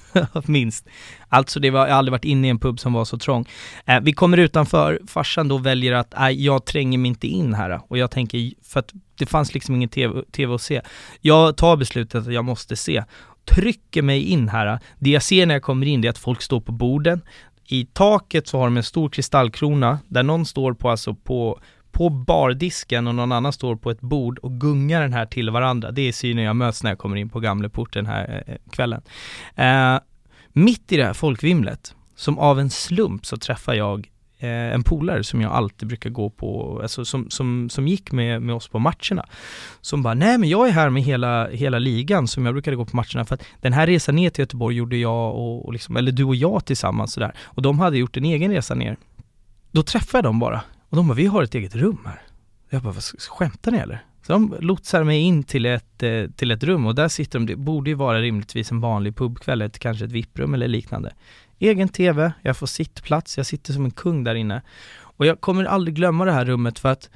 [SPEAKER 1] Minst. Alltså det var, jag har aldrig varit inne i en pub som var så trång. Eh, vi kommer utanför, farsan då väljer att, nej jag tränger mig inte in här. Och jag tänker, för att det fanns liksom ingen TV, TV att se. Jag tar beslutet att jag måste se trycker mig in här. Det jag ser när jag kommer in det är att folk står på borden. I taket så har de en stor kristallkrona där någon står på, alltså på, på bardisken och någon annan står på ett bord och gungar den här till varandra. Det är synen jag möts när jag kommer in på Gamleport den här eh, eh, kvällen. Eh, mitt i det här folkvimlet, som av en slump så träffar jag Eh, en polare som jag alltid brukar gå på, alltså som, som, som gick med, med oss på matcherna. Som bara, nej men jag är här med hela, hela ligan som jag brukade gå på matcherna för att den här resan ner till Göteborg gjorde jag och, och liksom, eller du och jag tillsammans sådär. Och de hade gjort en egen resa ner. Då träffade jag dem bara och de bara, vi har ett eget rum här. Jag bara, skämtar ni eller? Så de lotsar mig in till ett, eh, till ett rum och där sitter de, det borde ju vara rimligtvis en vanlig pubkväll, ett, kanske ett VIP-rum eller liknande. Egen TV, jag får sittplats, jag sitter som en kung där inne. Och jag kommer aldrig glömma det här rummet för att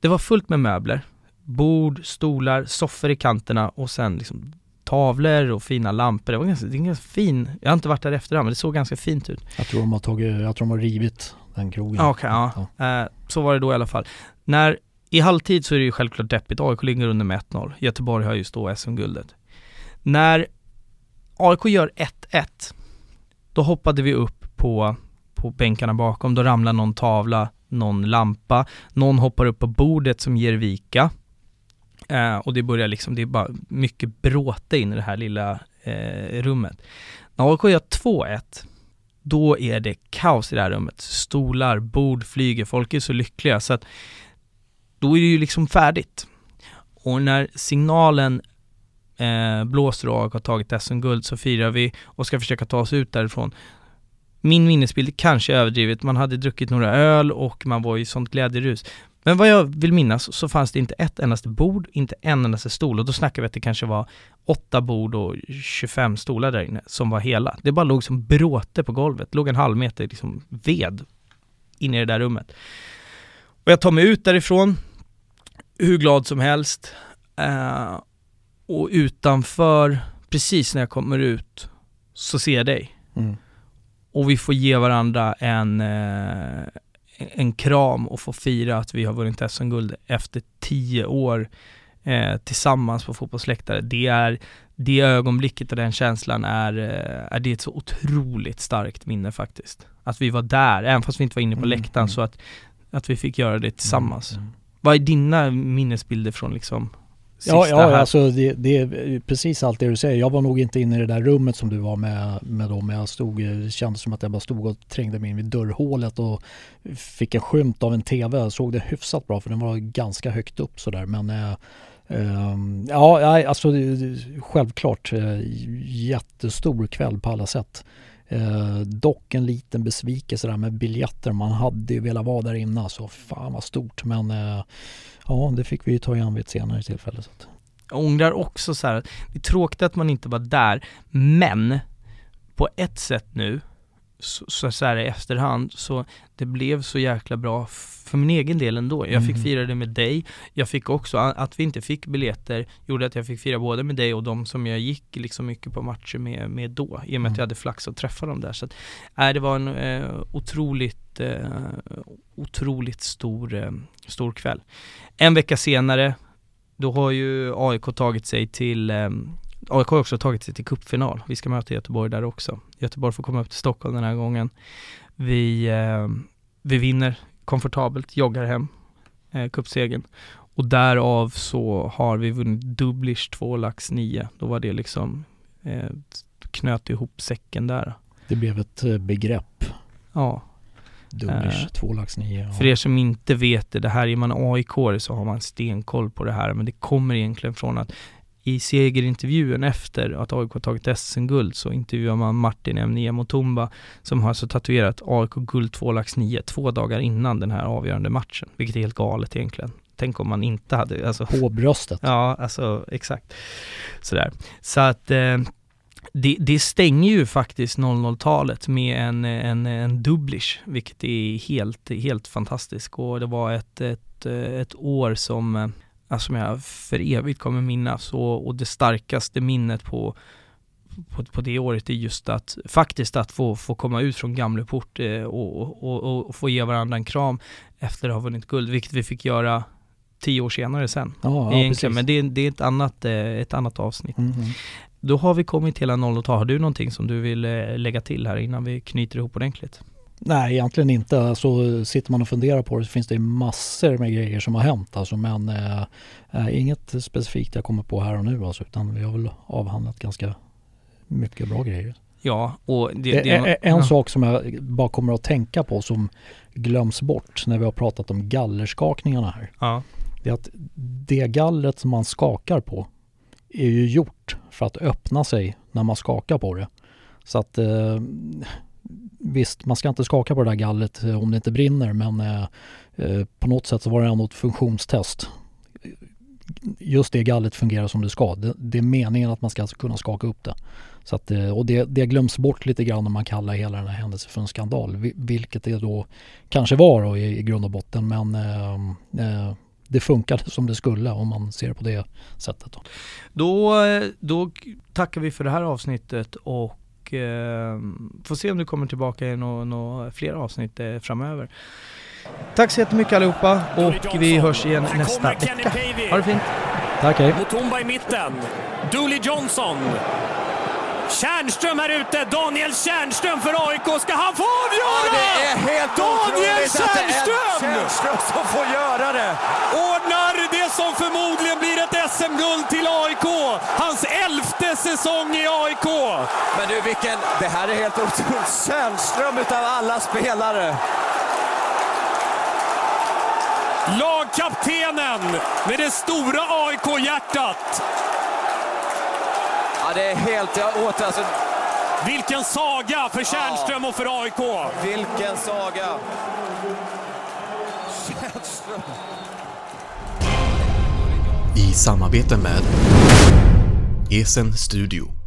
[SPEAKER 1] det var fullt med möbler. Bord, stolar, soffor i kanterna och sen liksom tavlor och fina lampor. Det var ganska, det var ganska fin, jag har inte varit där efterhand men det såg ganska fint ut.
[SPEAKER 2] Jag tror de har tagit, jag tror de har rivit den krogen.
[SPEAKER 1] Okej, okay, ja. ja. Eh, så var det då i alla fall. När, i halvtid så är det ju självklart deppigt, AIK ligger under med 1-0. Göteborg har just då SM-guldet. När AIK gör 1-1 då hoppade vi upp på, på bänkarna bakom, då ramlar någon tavla, någon lampa, någon hoppar upp på bordet som ger vika. Eh, och det börjar liksom, det är bara mycket bråte in i det här lilla eh, rummet. När AIK gör 2-1, då är det kaos i det här rummet. Stolar, bord flyger, folk är så lyckliga så att då är det ju liksom färdigt. Och när signalen eh, blåser och har tagit SM-guld så firar vi och ska försöka ta oss ut därifrån. Min minnesbild kanske är överdrivet, man hade druckit några öl och man var i sånt glädjerus. Men vad jag vill minnas så fanns det inte ett endaste bord, inte en endaste stol och då snackar vi att det kanske var åtta bord och 25 stolar där inne som var hela. Det bara låg som bråte på golvet, det låg en halv meter liksom ved inne i det där rummet. Och jag tar mig ut därifrån, hur glad som helst. Uh, och utanför, precis när jag kommer ut, så ser jag dig. Mm. Och vi får ge varandra en, eh, en kram och få fira att vi har vunnit SM-guld efter tio år eh, tillsammans på fotbollsläktare. Det är, det ögonblicket och den känslan är, eh, är det ett så otroligt starkt minne faktiskt. Att vi var där, även fast vi inte var inne på mm, läktaren, mm. så att, att vi fick göra det tillsammans. Mm, mm. Vad är dina minnesbilder från liksom
[SPEAKER 2] Ja, ja här. alltså det, det, är precis allt det du säger. Jag var nog inte inne i det där rummet som du var med, med dem. Jag stod, det kändes som att jag bara stod och trängde mig in vid dörrhålet och fick en skymt av en TV. Jag såg det hyfsat bra för den var ganska högt upp sådär. Men äh, äh, ja, alltså självklart jättestor kväll på alla sätt. Eh, dock en liten besvikelse där med biljetter. Man hade ju velat vara där inne så fan vad stort. Men eh, ja, det fick vi ju ta igen vid ett senare tillfälle. Så att
[SPEAKER 1] jag ångrar också så här, det är tråkigt att man inte var där, men på ett sätt nu, så, så, så här i efterhand, så det blev så jäkla bra för min egen del ändå. Jag fick
[SPEAKER 2] Mm.
[SPEAKER 1] fira det med dig, jag fick också, att vi inte fick biljetter gjorde att jag fick fira både med dig och de som jag gick liksom mycket på matcher med, med då, i och med att
[SPEAKER 2] Mm.
[SPEAKER 1] jag hade flax att träffa dem där. Så att, äh, det var en eh, otroligt, eh, otroligt stor, eh, stor kväll. En vecka senare, då har ju AIK tagit sig till eh, AIK har också tagit sig till cupfinal. Vi ska möta Göteborg där också. Göteborg får komma upp till Stockholm den här gången. Vi, eh, vi vinner komfortabelt, joggar hem eh, cupsegern. Och därav så har vi vunnit Dublish 2 lax 9. Då var det liksom eh, knöt ihop säcken där.
[SPEAKER 2] Det blev ett eh, begrepp.
[SPEAKER 1] Ja,
[SPEAKER 2] Dubbers,
[SPEAKER 1] Eh,
[SPEAKER 2] två lax nio. Ja.
[SPEAKER 1] för er som inte vet det, det här är man aik så har man stenkoll på det här, men det kommer egentligen från att i segerintervjun efter att AIK tagit SM-guld så intervjuar man Martin M. Mutumba som har alltså tatuerat AIK guld 2 lax 9 två dagar innan den här avgörande matchen, vilket är helt galet egentligen. Tänk om man inte hade, alltså
[SPEAKER 2] På bröstet.
[SPEAKER 1] Ja, alltså exakt. Sådär. Så att eh, det, det stänger ju faktiskt 00-talet med en, en, en dubblish, vilket är helt, helt fantastiskt. Och det var ett, ett, ett år som, eh, alltså, som jag för evigt kommer minnas och, och det starkaste minnet på på, på det året är just att faktiskt att få, få komma ut från Gamleport eh, och, och, och, och få ge varandra en kram efter att ha vunnit guld, vilket vi fick göra tio år senare sen
[SPEAKER 2] Ja, ja
[SPEAKER 1] egentligen, men det är, det är ett, annat, eh, ett annat avsnitt.
[SPEAKER 2] Mm, mm.
[SPEAKER 1] Då har vi kommit till hela noll Har du någonting som du vill eh, lägga till här innan vi knyter ihop ordentligt?
[SPEAKER 2] Nej, egentligen inte. Alltså, sitter man och funderar på det så finns det massor med grejer som har hänt. Alltså, men eh, eh, inget specifikt jag kommer på här och nu. Alltså, utan vi har väl avhandlat ganska mycket bra grejer.
[SPEAKER 1] Ja, och det,
[SPEAKER 2] Det,
[SPEAKER 1] det,
[SPEAKER 2] är en
[SPEAKER 1] ja.
[SPEAKER 2] sak som jag bara kommer att tänka på som glöms bort när vi har pratat om gallerskakningarna här.
[SPEAKER 1] Ja,
[SPEAKER 2] Det är att det gallret som man skakar på är ju gjort för att öppna sig när man skakar på det. Så att eh, visst, man ska inte skaka på det där gallret eh, om det inte brinner men eh, eh, på något sätt så var det ändå ett funktionstest. Just det gallret fungerar som det ska. Det, det är meningen att man ska alltså kunna skaka upp det. Så att, eh, och det, det glöms bort lite grann när man kallar hela den här händelsen för en skandal. Vilket det då kanske var då i, i grund och botten men eh, det funkade som det skulle om man ser det på det sättet. Då.
[SPEAKER 1] då, då tackar vi för det här avsnittet och eh, får se om du kommer tillbaka i några nå fler avsnitt eh, framöver. Tack så jättemycket allihopa och vi hörs igen nästa vecka. Ha det fint!
[SPEAKER 2] Tack hej!
[SPEAKER 6] Mutumba i mitten. Dooley Johnson. Tjärnström här ute. Daniel Tjärnström för AIK. Ska han få avgöra?
[SPEAKER 5] Det är helt
[SPEAKER 6] Daniel Tjärnström!
[SPEAKER 5] Tjärnström som får göra det.
[SPEAKER 6] Ordnar det som förmodligen blir ett SM-guld till AIK. Säsong i AIK.
[SPEAKER 5] Men du, vilken... Det här är helt otroligt. Tjärnström utav alla spelare.
[SPEAKER 6] Lagkaptenen med det stora AIK-hjärtat.
[SPEAKER 5] Ja, det är helt... Jag åter, alltså,
[SPEAKER 6] Vilken saga för Tjärnström och för AIK.
[SPEAKER 5] vilken saga. Tjärnström.
[SPEAKER 7] i samarbete med Esen Studio.